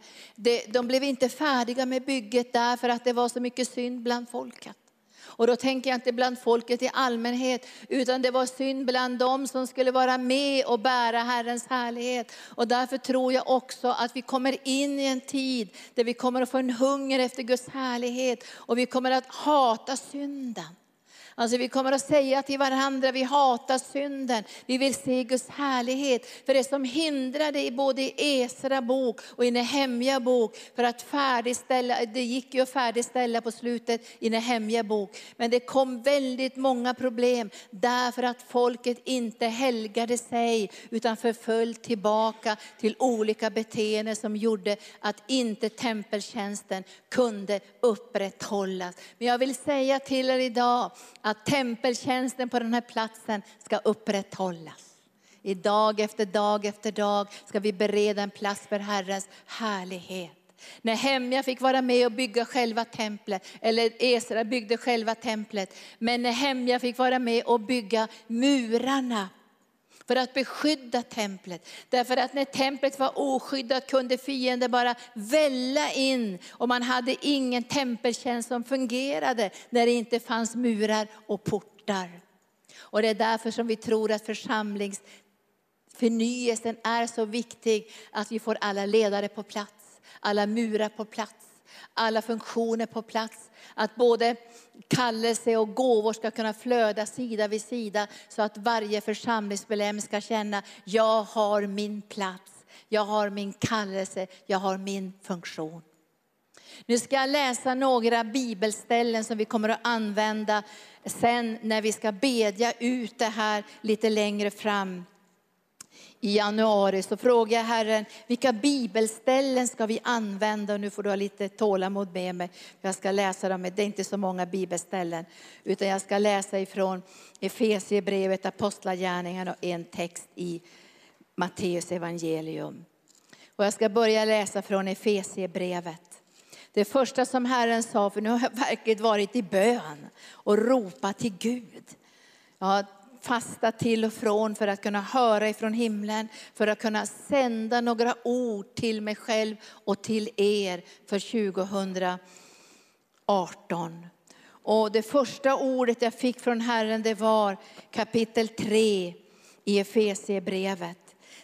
De blev inte färdiga med bygget därför att det var så mycket synd bland folket. Och då tänker jag inte bland folket i allmänhet, utan det var synd bland dem som skulle vara med och bära Herrens härlighet. Och därför tror jag också att vi kommer in i en tid där vi kommer att få en hunger efter Guds härlighet och vi kommer att hata synden. Alltså vi kommer att säga till varandra, vi hatar synden, vi vill se Guds härlighet. För det som hindrade i både i Esra bok och i Nehemja bok, för att färdigställa, det gick ju att färdigställa på slutet i Nehemja bok. Men det kom väldigt många problem därför att folket inte helgade sig utan förföll tillbaka till olika beteenden som gjorde att inte tempeltjänsten kunde upprätthållas. Men jag vill säga till er idag att tempeltjänsten på den här platsen ska upprätthållas. I dag efter dag efter dag ska vi bereda en plats för Herrens härlighet. När Hemja fick vara med och bygga själva templet, eller Esra byggde själva templet, men när Hemja fick vara med och bygga murarna för att beskydda templet. Därför att när templet var oskyddat kunde fienden bara välla in och man hade ingen tempeltjänst som fungerade när det inte fanns murar och portar. Och det är därför som vi tror att församlingsförnyelsen är så viktig, att vi får alla ledare på plats, alla murar på plats, alla funktioner på plats. Att både kallelse och gåvor ska kunna flöda sida vid sida så att varje församlingsmedlem ska känna, jag har min plats, jag har min kallelse, jag har min funktion. Nu ska jag läsa några bibelställen som vi kommer att använda sen när vi ska bedja ut det här lite längre fram i januari så frågade jag Herren, vilka bibelställen ska vi använda? Och nu får du ha lite tålamod med mig, jag ska läsa dem. Det är inte så många bibelställen, utan jag ska läsa ifrån Efesiebrevet, Apostlagärningarna och en text i Matteus evangelium. Och jag ska börja läsa från Efesiebrevet. Det första som Herren sa, för nu har jag verkligen varit i bön och ropat till Gud. Ja, fasta till och från för att kunna höra ifrån himlen, för att kunna sända några ord till mig själv och till er för 2018. Och det första ordet jag fick från Herren det var kapitel 3 i Efesiebrevet.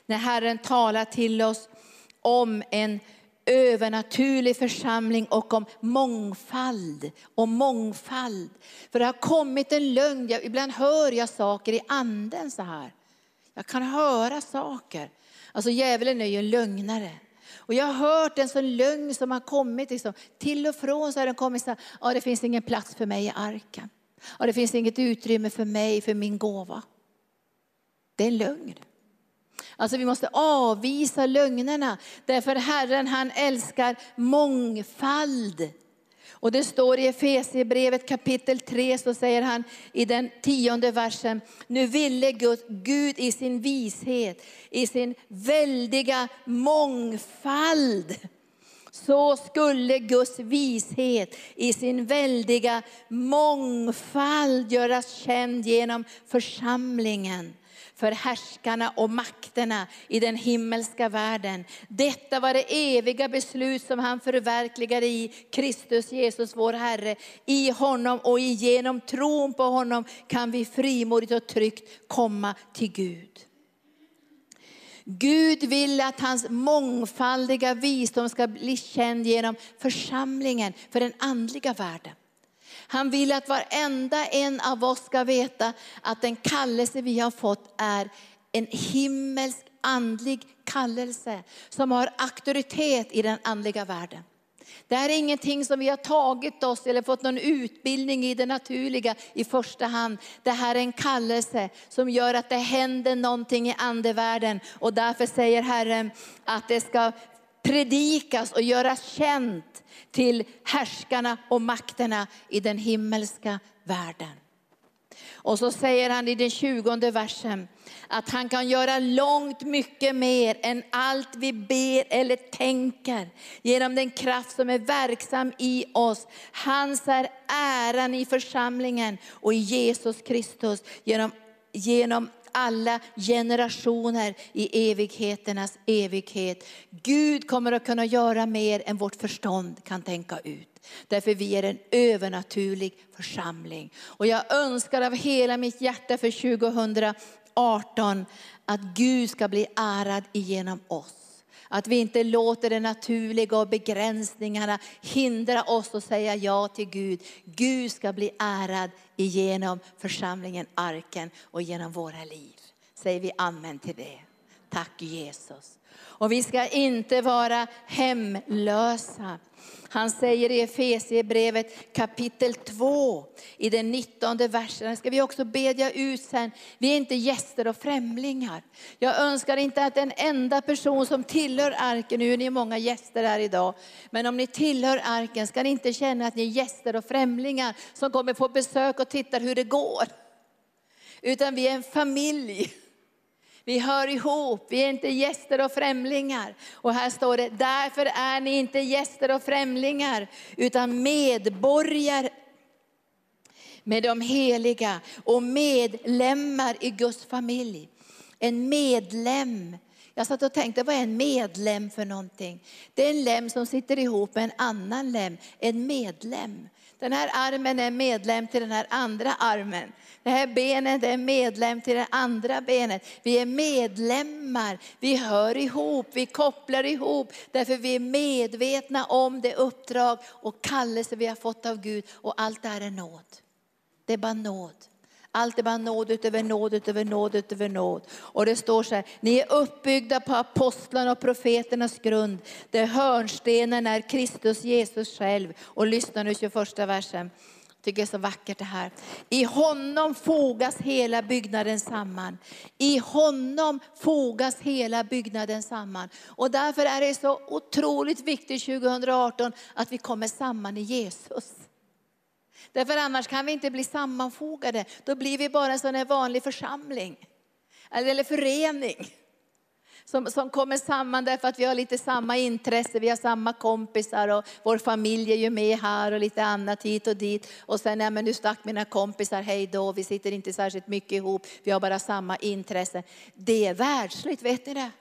När Herren talar till oss om en övernaturlig församling och om mångfald. Och mångfald. För det har kommit en lögn, ibland hör jag saker i anden så här. Jag kan höra saker. Alltså djävulen är ju en lögnare. Och jag har hört en sån lögn som har kommit, liksom, till och från så har den kommit så här, ja, det finns ingen plats för mig i arken. Ja, det finns inget utrymme för mig, för min gåva. Det är en lögn. Alltså vi måste avvisa lögnerna. Därför Herren han älskar mångfald. Och det står i Efesierbrevet kapitel 3 så säger han i den tionde versen. Nu ville Gud i sin vishet, i sin väldiga mångfald. Så skulle Guds vishet i sin väldiga mångfald göras känd genom församlingen för härskarna och makterna i den himmelska världen. Detta var det eviga beslut som han förverkligade i Kristus Jesus vår Herre. I honom och genom tron på honom kan vi frimodigt och tryggt komma till Gud. Gud vill att hans mångfaldiga visdom ska bli känd genom församlingen för den andliga världen. Han vill att varenda en av oss ska veta att den kallelse vi har fått är en himmelsk andlig kallelse som har auktoritet i den andliga världen. Det här är ingenting som vi har tagit oss eller fått någon utbildning i det naturliga i första hand. Det här är en kallelse som gör att det händer någonting i andevärlden. Och därför säger Herren att det ska predikas och göras känt till härskarna och makterna i den himmelska världen. Och så säger han i den tjugonde versen att han kan göra långt mycket mer än allt vi ber eller tänker genom den kraft som är verksam i oss. Hans är äran i församlingen och i Jesus Kristus genom, genom alla generationer i evigheternas evighet. Gud kommer att kunna göra mer än vårt förstånd kan tänka ut. Därför vi är en övernaturlig församling. Och jag önskar av hela mitt hjärta för 2018 att Gud ska bli ärad genom oss. Att vi inte låter det naturliga och begränsningarna hindra oss att säga ja till Gud. Gud ska bli ärad genom församlingen Arken och genom våra liv. Säger vi amen till det. Tack Jesus. Och vi ska inte vara hemlösa. Han säger i Efesierbrevet kapitel 2 i den 19 versen, ska vi också bedja ut sen. Vi är inte gäster och främlingar. Jag önskar inte att en enda person som tillhör arken, nu är ni många gäster här idag, men om ni tillhör arken ska ni inte känna att ni är gäster och främlingar som kommer på besök och tittar hur det går. Utan vi är en familj vi hör ihop, vi är inte gäster och främlingar. Och här står det, därför är ni inte gäster och främlingar, utan medborgare med de heliga och medlemmar i Guds familj. En medlem. Jag satt och tänkte, vad är en medlem för någonting? Det är en lem som sitter ihop med en annan lem, en medlem. Den här armen är medlem till den här andra armen. Det här benet är medlem till det andra benet. Vi är medlemmar, vi hör ihop, vi kopplar ihop. Därför vi är medvetna om det uppdrag och kallelse vi har fått av Gud. Och allt det här är nåd. Det är bara nåd. Allt är bara nåd utöver nåd utöver nåd utöver nåd. Och det står så här, ni är uppbyggda på apostlarna och profeternas grund. Där hörnstenen är Kristus Jesus själv. Och lyssna nu 21 versen tycker det är så vackert det här. I honom fogas hela byggnaden samman. I honom fogas hela byggnaden samman. Och därför är det så otroligt viktigt 2018 att vi kommer samman i Jesus. Därför annars kan vi inte bli sammanfogade. Då blir vi bara en sån här vanlig församling. Eller förening som, som kommer samman därför att vi har lite samma intresse, vi har samma kompisar och vår familj är ju med här och lite annat hit och dit. Och sen, ja men nu stack mina kompisar, hej då, vi sitter inte särskilt mycket ihop, vi har bara samma intresse. Det är världsligt, vet ni det?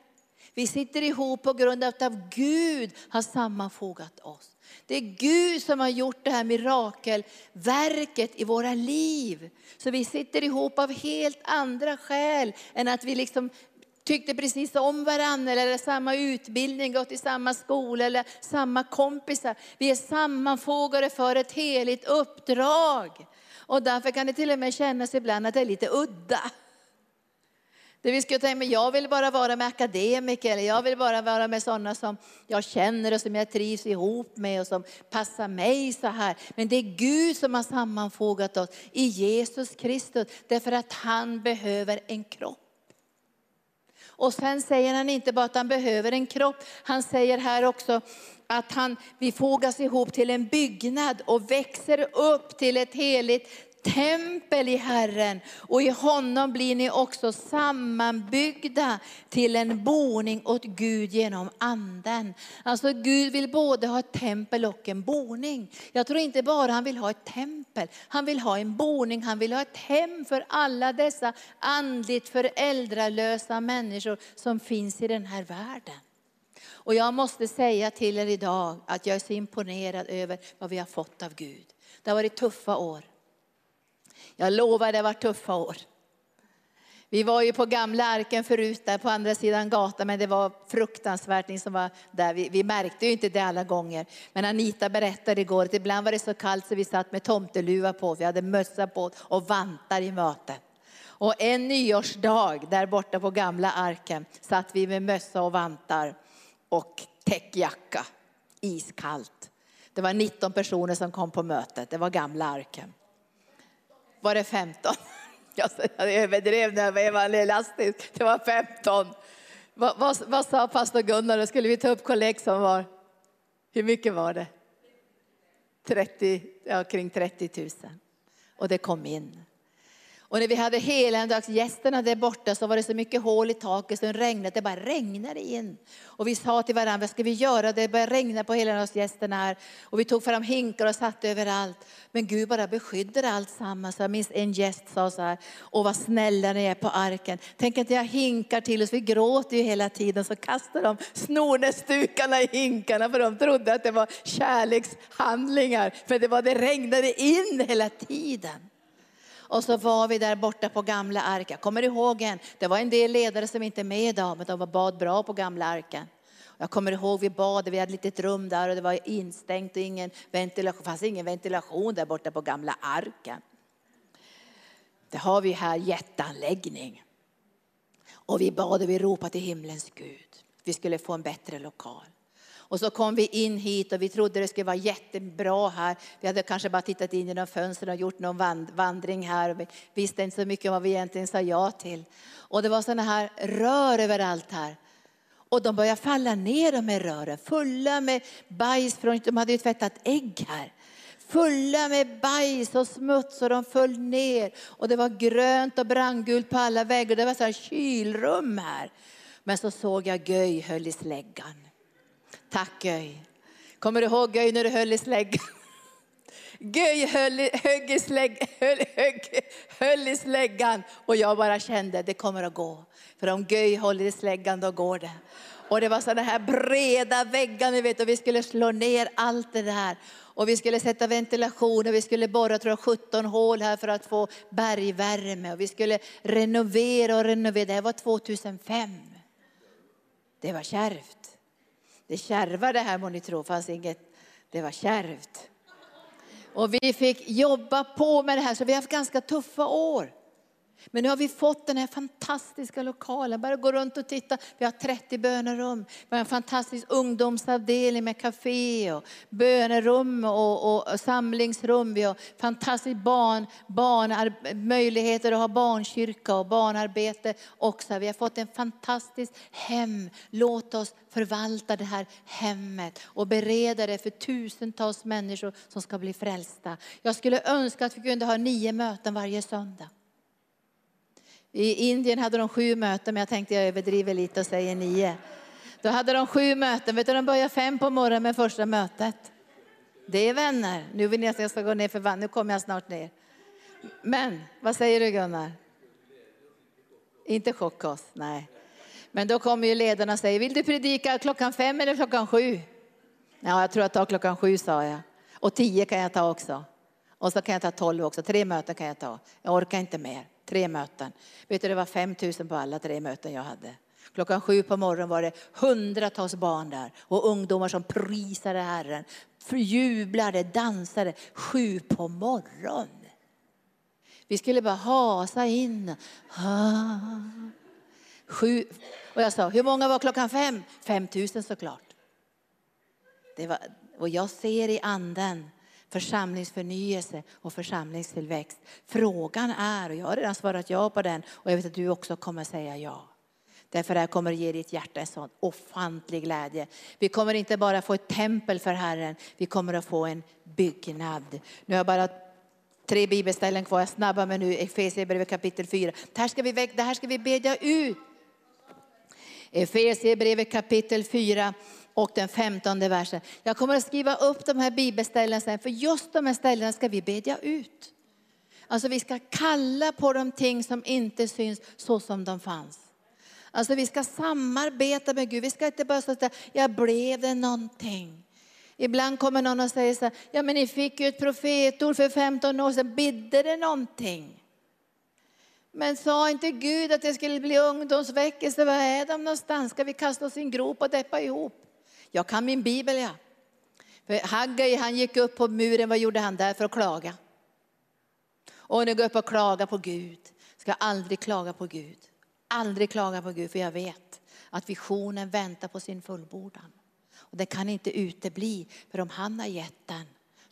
Vi sitter ihop på grund av att Gud har sammanfogat oss. Det är Gud som har gjort det här mirakelverket i våra liv. Så vi sitter ihop av helt andra skäl än att vi liksom tyckte precis om varandra, eller samma utbildning, gått i samma skola eller samma kompisar. Vi är sammanfogade för ett heligt uppdrag. Och därför kan det till och med kännas ibland att det är lite udda. Det vi skulle tänka, men jag vill bara vara med akademiker, eller jag vill bara vara med sådana som jag känner och som jag trivs ihop med och som passar mig så här. Men det är Gud som har sammanfogat oss i Jesus Kristus, därför att han behöver en kropp. Och sen säger han inte bara att han behöver en kropp, han säger här också att han, vi fogas ihop till en byggnad och växer upp till ett heligt tempel i Herren och i honom blir ni också sammanbyggda till en boning åt Gud genom anden. Alltså Gud vill både ha ett tempel och en boning. Jag tror inte bara han vill ha ett tempel, han vill ha en boning, han vill ha ett hem för alla dessa andligt föräldralösa människor som finns i den här världen. Och jag måste säga till er idag att jag är så imponerad över vad vi har fått av Gud. Det har varit tuffa år. Jag lovar, det var tuffa år. Vi var ju på gamla arken förut, där på andra sidan gatan, men det var fruktansvärt ni som var där. Vi, vi, märkte ju inte det alla gånger. Men Anita berättade igår att ibland var det så kallt så vi satt med tomteluva på, vi hade mössa på och vantar i mötet. Och en nyårsdag där borta på gamla arken satt vi med mössa och vantar och täckjacka, iskallt. Det var 19 personer som kom på mötet, det var gamla arken var det 15. [laughs] Jag överdrev när jag var evangelistisk. Det var 15. Vad, vad, vad sa pastor Gunnar? Skulle vi ta upp kollekt som var, hur mycket var det? 30, ja, kring 30 000. Och det kom in. Och när vi hade helgdagsgästerna där borta så var det så mycket hål i taket så det regnade, det bara regnade in. Och vi sa till varandra, vad ska vi göra? Det börjar regna på helgdagsgästerna här. Och vi tog fram hinkar och satte överallt. Men Gud bara beskyddade allt sammans. Jag minns en gäst sa så här, åh vad snälla ni är på arken. Tänk att jag hinkar till oss, vi gråter ju hela tiden. Så kastar de snornäsdukarna i hinkarna för de trodde att det var kärlekshandlingar. För det var det regnade in hela tiden. Och så var vi där borta på gamla arken. Jag kommer ihåg en, det var en del ledare som inte är med idag, men de bad bra på gamla arken. Jag kommer ihåg vi bad, vi hade ett litet rum där och det var instängt och ingen ventilation, fanns ingen ventilation där borta på gamla arken. Det har vi här jätteanläggning. Och vi bad och vi ropade till himlens Gud. Vi skulle få en bättre lokal. Och så kom vi in hit och vi trodde det skulle vara jättebra här. Vi hade kanske bara tittat in genom fönstren och gjort någon vandring här. Vi visste inte så mycket om vad vi egentligen sa ja till. Och det var sådana här rör överallt här. Och de började falla ner de här rören, fulla med bajs från, de hade ju tvättat ägg här. Fulla med bajs och smuts och de föll ner. Och det var grönt och brandgult på alla väggar. Det var så här kylrum här. Men så såg jag Göj höll i släggan. Tack Göj. Kommer du ihåg Göj när du höll i släggan? Göj höll, högg i slägg, höll, högg, höll i släggan och jag bara kände det kommer att gå. För om Göj håller i släggan då går det. Och det var sådana här breda väggar ni vet och vi skulle slå ner allt det där. Och vi skulle sätta ventilation och vi skulle borra tror jag, 17 hål här för att få bergvärme. Och vi skulle renovera och renovera. Det här var 2005. Det var kärvt. Det kärvade här må ni tro, fanns inget, det var kärvt. Och vi fick jobba på med det här, så vi har haft ganska tuffa år. Men nu har vi fått den här fantastiska lokalen. Bara gå runt och titta. Vi har 30 bönerum. Vi har en fantastisk ungdomsavdelning med café och bönerum och, och samlingsrum. Vi har fantastiskt barn, barn, möjligheter att ha barnkyrka och barnarbete också. Vi har fått en fantastisk hem. Låt oss förvalta det här hemmet och bereda det för tusentals människor som ska bli frälsta. Jag skulle önska att vi kunde ha nio möten varje söndag. I Indien hade de sju möten, men jag tänkte jag överdriver lite och säger nio. Då hade de sju möten. Vet du, de började fem på morgonen med första mötet. Det är vänner. Nu vill ni att jag ska gå ner för vatten. Nu kommer jag snart ner. Men vad säger du Gunnar? Inte chocka nej. Men då kommer ju ledarna och säger, vill du predika klockan fem eller klockan sju? Ja, jag tror jag tar klockan sju sa jag. Och tio kan jag ta också. Och så kan jag ta tolv också. Tre möten kan jag ta. Jag orkar inte mer. Tre möten. Vet du, det var 5 000 på alla tre möten jag hade. Klockan sju på morgonen var det hundratals barn där och ungdomar som prisade Herren, jublade, dansade. Sju på morgonen. Vi skulle bara hasa in. Ah. Sju. Och jag sa, hur många var klockan fem? Fem tusen såklart. Det var, och jag ser i anden församlingsförnyelse och församlingstillväxt. Frågan är, och jag har redan svarat ja på den och jag vet att du också kommer säga ja. Därför det här kommer att ge ditt hjärta en sån ofantlig glädje. Vi kommer inte bara få ett tempel för Herren, vi kommer att få en byggnad. Nu har jag bara tre bibelställen kvar, jag snabbar mig nu, Efesierbrevet kapitel 4. Det här ska vi, det här ska vi bedja ut. Efesierbrevet kapitel 4 och den femtonde versen. Jag kommer att skriva upp de här bibelställena sen, för just de här ställena ska vi bedja ut. Alltså vi ska kalla på de ting som inte syns så som de fanns. Alltså vi ska samarbeta med Gud. Vi ska inte bara säga, jag blev det någonting. Ibland kommer någon och säger så här, ja men ni fick ju ett profetord för 15 år sedan, bidde det någonting? Men sa inte Gud att det skulle bli ungdomsväckelse? Var är de någonstans? Ska vi kasta oss i en grop och deppa ihop? Jag kan min bibel ja. För Haggai han gick upp på muren, vad gjorde han där för att klaga? Och nu går upp och klagar på Gud. Ska aldrig klaga på Gud. Aldrig klaga på Gud för jag vet att visionen väntar på sin fullbordan. Och det kan inte utebli för om han har gett den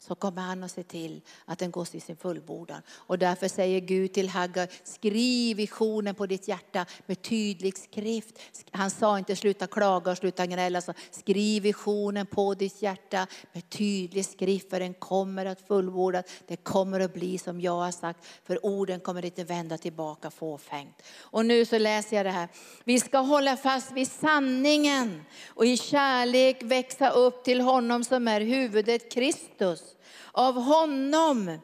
så kommer han att se till att den går till sin fullbordan. Och därför säger Gud till Haggar, skriv visionen på ditt hjärta med tydlig skrift. Han sa inte sluta klaga och sluta gnälla, så skriv visionen på ditt hjärta med tydlig skrift för den kommer att fullbordas. Det kommer att bli som jag har sagt, för orden kommer inte vända tillbaka fåfängt. Och nu så läser jag det här. Vi ska hålla fast vid sanningen och i kärlek växa upp till honom som är huvudet Kristus. Av honom,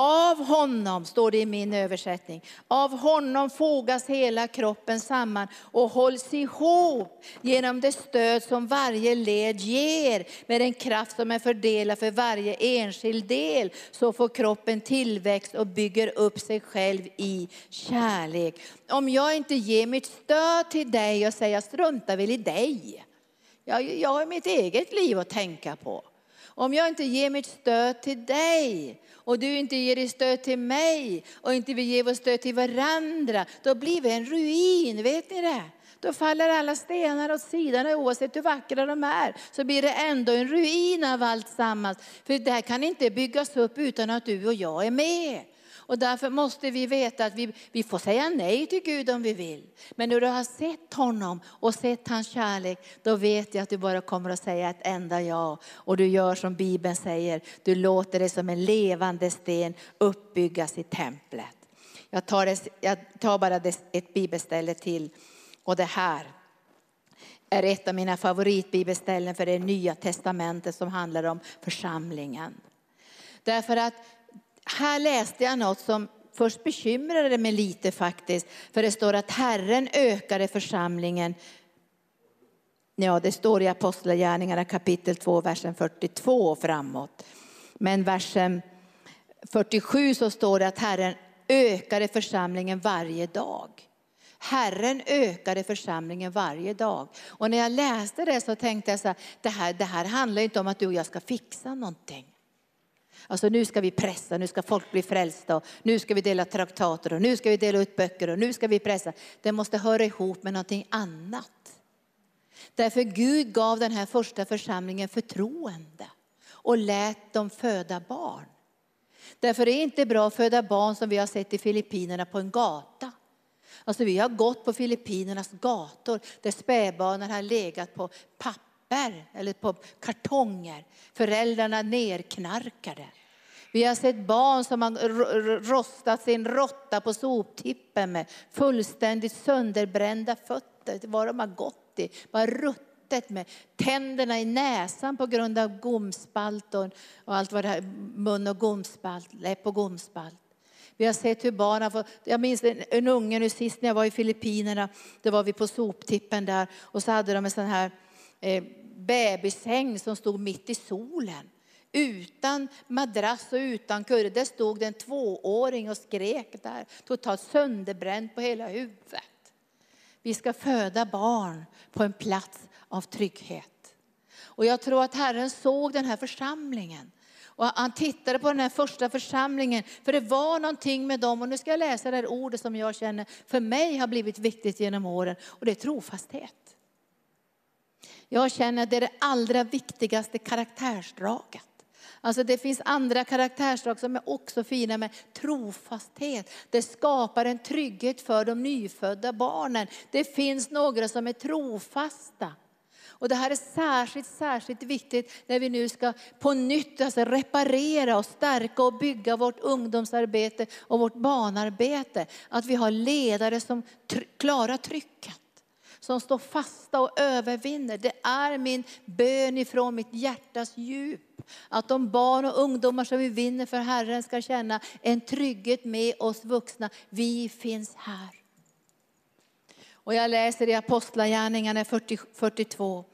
av honom, står det i min översättning, av honom fogas hela kroppen samman och hålls ihop genom det stöd som varje led ger med en kraft som är fördelad för varje enskild del. Så får kroppen tillväxt och bygger upp sig själv i kärlek. Om jag inte ger mitt stöd till dig och säger jag struntar väl i dig. Jag, jag har mitt eget liv att tänka på. Om jag inte ger mitt stöd till dig och du inte ger ditt stöd till mig och inte vi ger vårt stöd till varandra, då blir vi en ruin, vet ni det? Då faller alla stenar åt sidan oavsett hur vackra de är. Så blir det ändå en ruin av allt sammans. För det här kan inte byggas upp utan att du och jag är med. Och därför måste vi veta att vi, vi får säga nej till Gud om vi vill. Men när du har sett honom och sett hans kärlek, då vet jag att du bara kommer att säga ett enda ja. Och du gör som Bibeln säger, du låter det som en levande sten uppbyggas i templet. Jag tar, det, jag tar bara ett bibelställe till. Och det här är ett av mina favoritbibelställen för det nya testamentet som handlar om församlingen. Därför att här läste jag något som först bekymrade mig lite faktiskt. För det står att Herren ökade församlingen. Ja, det står i Apostlagärningarna kapitel 2, versen 42 framåt. Men versen 47 så står det att Herren ökade församlingen varje dag. Herren ökade församlingen varje dag. Och när jag läste det så tänkte jag så här, det här, det här handlar inte om att du och jag ska fixa någonting. Alltså nu ska vi pressa, nu ska folk bli frälsta, och nu ska vi dela traktater och nu ska vi dela ut böcker och nu ska vi pressa. Det måste höra ihop med någonting annat. Därför Gud gav den här första församlingen förtroende och lät dem föda barn. Därför är det inte bra att föda barn som vi har sett i Filippinerna på en gata. Alltså vi har gått på Filippinernas gator där spädbarnen har legat på papper papper eller på kartonger. Föräldrarna nerknarkade. Vi har sett barn som har rostat sin råtta på soptippen med fullständigt sönderbrända fötter. Vad de har gått i. Bara ruttet med tänderna i näsan på grund av gomspalt och, allt vad det här, mun och gomspalt, läpp och gomspalt. Vi har sett hur barn har fått, jag minns en, en unge nu sist när jag var i Filippinerna, då var vi på soptippen där och så hade de en sån här eh, bebissäng som stod mitt i solen. Utan madrass och utan kudde. Där stod det en tvååring och skrek där. Totalt sönderbränd på hela huvudet. Vi ska föda barn på en plats av trygghet. Och jag tror att Herren såg den här församlingen. Och han tittade på den här första församlingen, för det var någonting med dem. Och nu ska jag läsa det här ordet som jag känner för mig har blivit viktigt genom åren. Och det är trofasthet. Jag känner att det är det allra viktigaste karaktärsdraget. Alltså det finns andra karaktärsdrag som är också fina med trofasthet. Det skapar en trygghet för de nyfödda barnen. Det finns några som är trofasta. Och det här är särskilt, särskilt viktigt när vi nu ska på nytt alltså reparera och stärka och bygga vårt ungdomsarbete och vårt barnarbete. Att vi har ledare som klarar trycket som står fasta och övervinner. Det är min bön ifrån mitt hjärtas djup. Att de barn och ungdomar som vi vinner för Herren ska känna en trygghet med oss vuxna. Vi finns här. Och jag läser i Apostlagärningarna 42.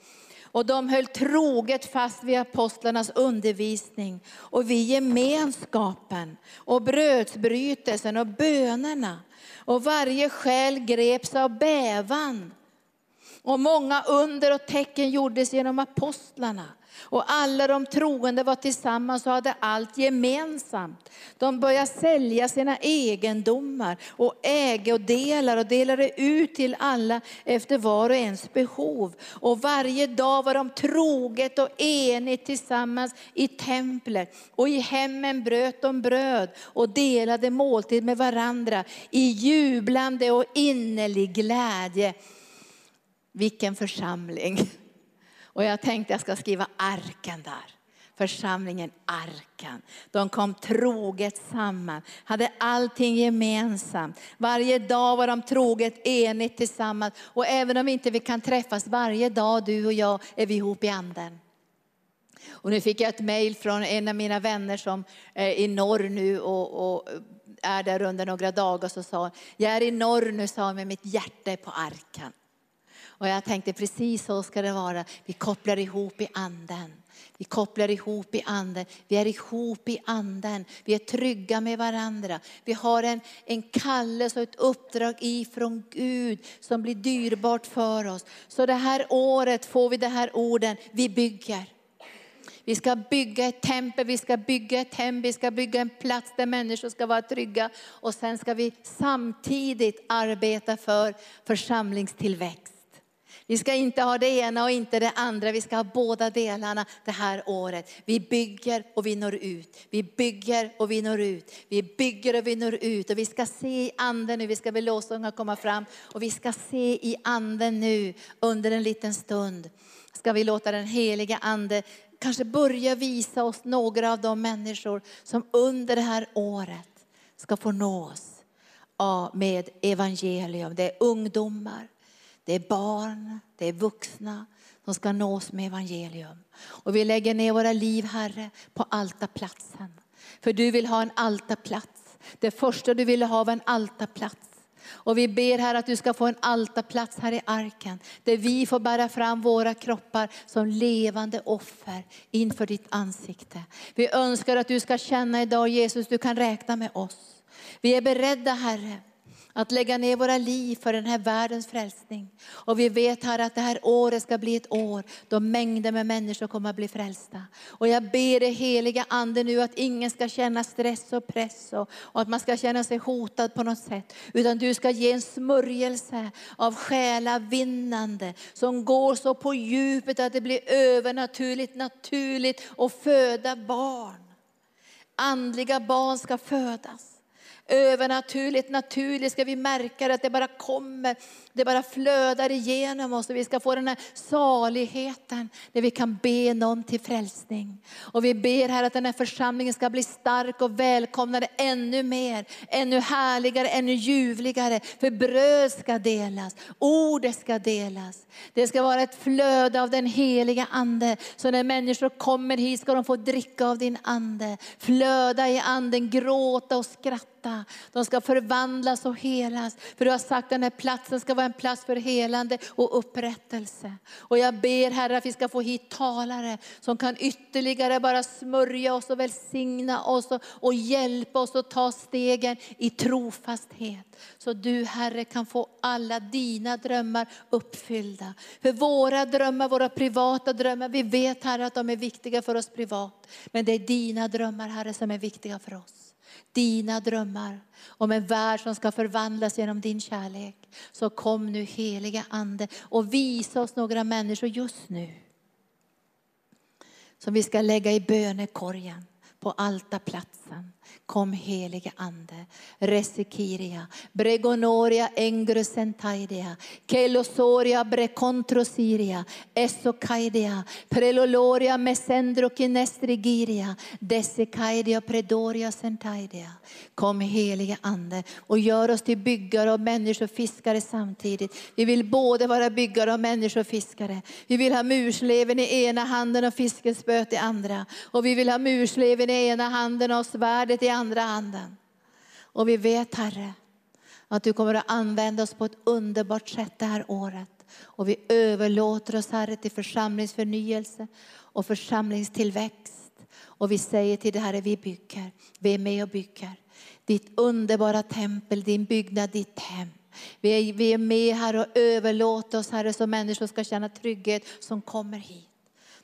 Och de höll troget fast vid apostlarnas undervisning och vid gemenskapen och brödsbrytelsen och bönerna. Och varje själ greps av bävan. Och många under och tecken gjordes genom apostlarna. Och alla de troende var tillsammans och hade allt gemensamt. De började sälja sina egendomar och ägodelar och delade ut till alla efter var och ens behov. Och varje dag var de troget och enigt tillsammans i templet. Och i hemmen bröt de bröd och delade måltid med varandra i jublande och innerlig glädje. Vilken församling! Och jag tänkte jag ska skriva arken där. Församlingen Arkan. De kom troget samman, hade allting gemensamt. Varje dag var de troget enigt tillsammans. Och även om inte vi kan träffas varje dag, du och jag, är vi ihop i anden. Och nu fick jag ett mejl från en av mina vänner som är i norr nu och, och är där under några dagar. Så sa jag är i norr nu, sa med mitt hjärta är på Arkan. Och jag tänkte precis så ska det vara. Vi kopplar ihop i anden. Vi kopplar ihop i anden. Vi är ihop i anden. Vi är trygga med varandra. Vi har en, en kallelse och ett uppdrag ifrån Gud som blir dyrbart för oss. Så det här året får vi de här orden, vi bygger. Vi ska bygga ett tempel, vi ska bygga ett hem, vi ska bygga en plats där människor ska vara trygga. Och sen ska vi samtidigt arbeta för församlingstillväxt. Vi ska inte ha det ena och inte det andra, vi ska ha båda delarna det här året. Vi bygger och vi når ut. Vi bygger och vi når ut. Vi bygger och vi når ut. Och vi ska se i anden nu, vi ska väl lovsånga komma fram. Och vi ska se i anden nu under en liten stund. Ska vi låta den heliga ande kanske börja visa oss några av de människor som under det här året ska få nås med evangelium. Det är ungdomar, det är barn, det är vuxna som ska nås med evangelium. Och vi lägger ner våra liv, Herre, på altarplatsen. För du vill ha en altarplats. Det första du ville ha var en altarplats. Och vi ber här att du ska få en altarplats här i arken. Där vi får bära fram våra kroppar som levande offer inför ditt ansikte. Vi önskar att du ska känna idag Jesus, du kan räkna med oss. Vi är beredda Herre att lägga ner våra liv för den här världens frälsning. Och vi vet här att det här året ska bli ett år då mängder med människor kommer att bli frälsta. Och jag ber det heliga ande nu att ingen ska känna stress och press och, och att man ska känna sig hotad på något sätt. Utan du ska ge en smörjelse av själavinnande som går så på djupet att det blir övernaturligt naturligt och föda barn. Andliga barn ska födas övernaturligt, naturligt ska vi märka det att det bara kommer, det bara flödar igenom oss och vi ska få den här saligheten där vi kan be någon till frälsning. Och vi ber här att den här församlingen ska bli stark och välkomnade ännu mer, ännu härligare, ännu ljuvligare. För bröd ska delas, ordet ska delas. Det ska vara ett flöde av den heliga ande. Så när människor kommer hit ska de få dricka av din ande, flöda i anden, gråta och skratta. De ska förvandlas och helas. För du har sagt att den här platsen ska vara en plats för helande och upprättelse. Och jag ber Herre att vi ska få hit talare som kan ytterligare bara smörja oss och välsigna oss och, och hjälpa oss att ta stegen i trofasthet. Så du Herre kan få alla dina drömmar uppfyllda. För våra drömmar, våra privata drömmar, vi vet Herre att de är viktiga för oss privat. Men det är dina drömmar Herre som är viktiga för oss dina drömmar om en värld som ska förvandlas genom din kärlek. Så kom nu heliga ande och visa oss några människor just nu. Som vi ska lägga i bönekorgen på altarplatsen. Kom helige ande. Resikiria, bregonoria engrusentaidia, kelosoria brecontrosiria, esokaidia, preloloria mesendro Desikaidia predoria sentaidia. Kom helige ande och gör oss till byggare och människofiskare samtidigt. Vi vill både vara byggare och människofiskare. Vi vill ha mursleven i ena handen och fiskespöet i andra. Och vi vill ha mursleven i ena handen och svärdet i andra handen. Och vi vet Herre, att du kommer att använda oss på ett underbart sätt det här året. Och vi överlåter oss Herre till församlingsförnyelse och församlingstillväxt. Och vi säger till dig Herre, vi bygger, vi är med och bygger. Ditt underbara tempel, din byggnad, ditt hem. Vi är, vi är med här och överlåter oss Herre så människor ska känna trygghet som kommer hit.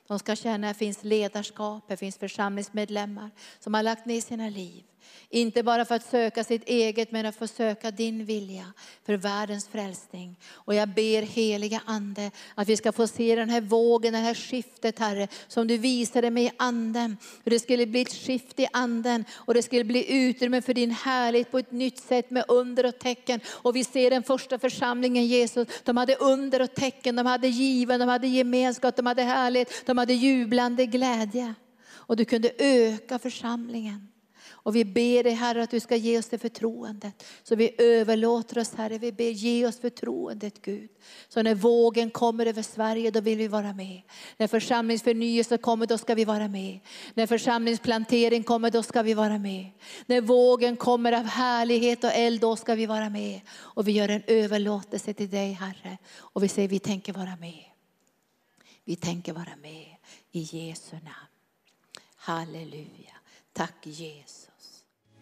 De ska känna att det finns ledarskap, det finns församlingsmedlemmar som har lagt ner sina liv. Inte bara för att söka sitt eget, men att få söka din vilja för världens frälsning. Och jag ber heliga Ande att vi ska få se den här vågen, det här skiftet Herre, som du visade mig i anden. Hur det skulle bli ett skift i anden och det skulle bli utrymme för din härlighet på ett nytt sätt med under och tecken. Och vi ser den första församlingen Jesus, de hade under och tecken, de hade given, de hade gemenskap, de hade härlighet, de hade jublande glädje. Och du kunde öka församlingen. Och vi ber dig Herre att du ska ge oss det förtroendet. Så vi överlåter oss Herre, vi ber ge oss förtroendet Gud. Så när vågen kommer över Sverige då vill vi vara med. När församlingsförnyelse kommer då ska vi vara med. När församlingsplantering kommer då ska vi vara med. När vågen kommer av härlighet och eld då ska vi vara med. Och vi gör en överlåtelse till dig Herre. Och vi säger vi tänker vara med. Vi tänker vara med i Jesu namn. Halleluja. Tack Jesus.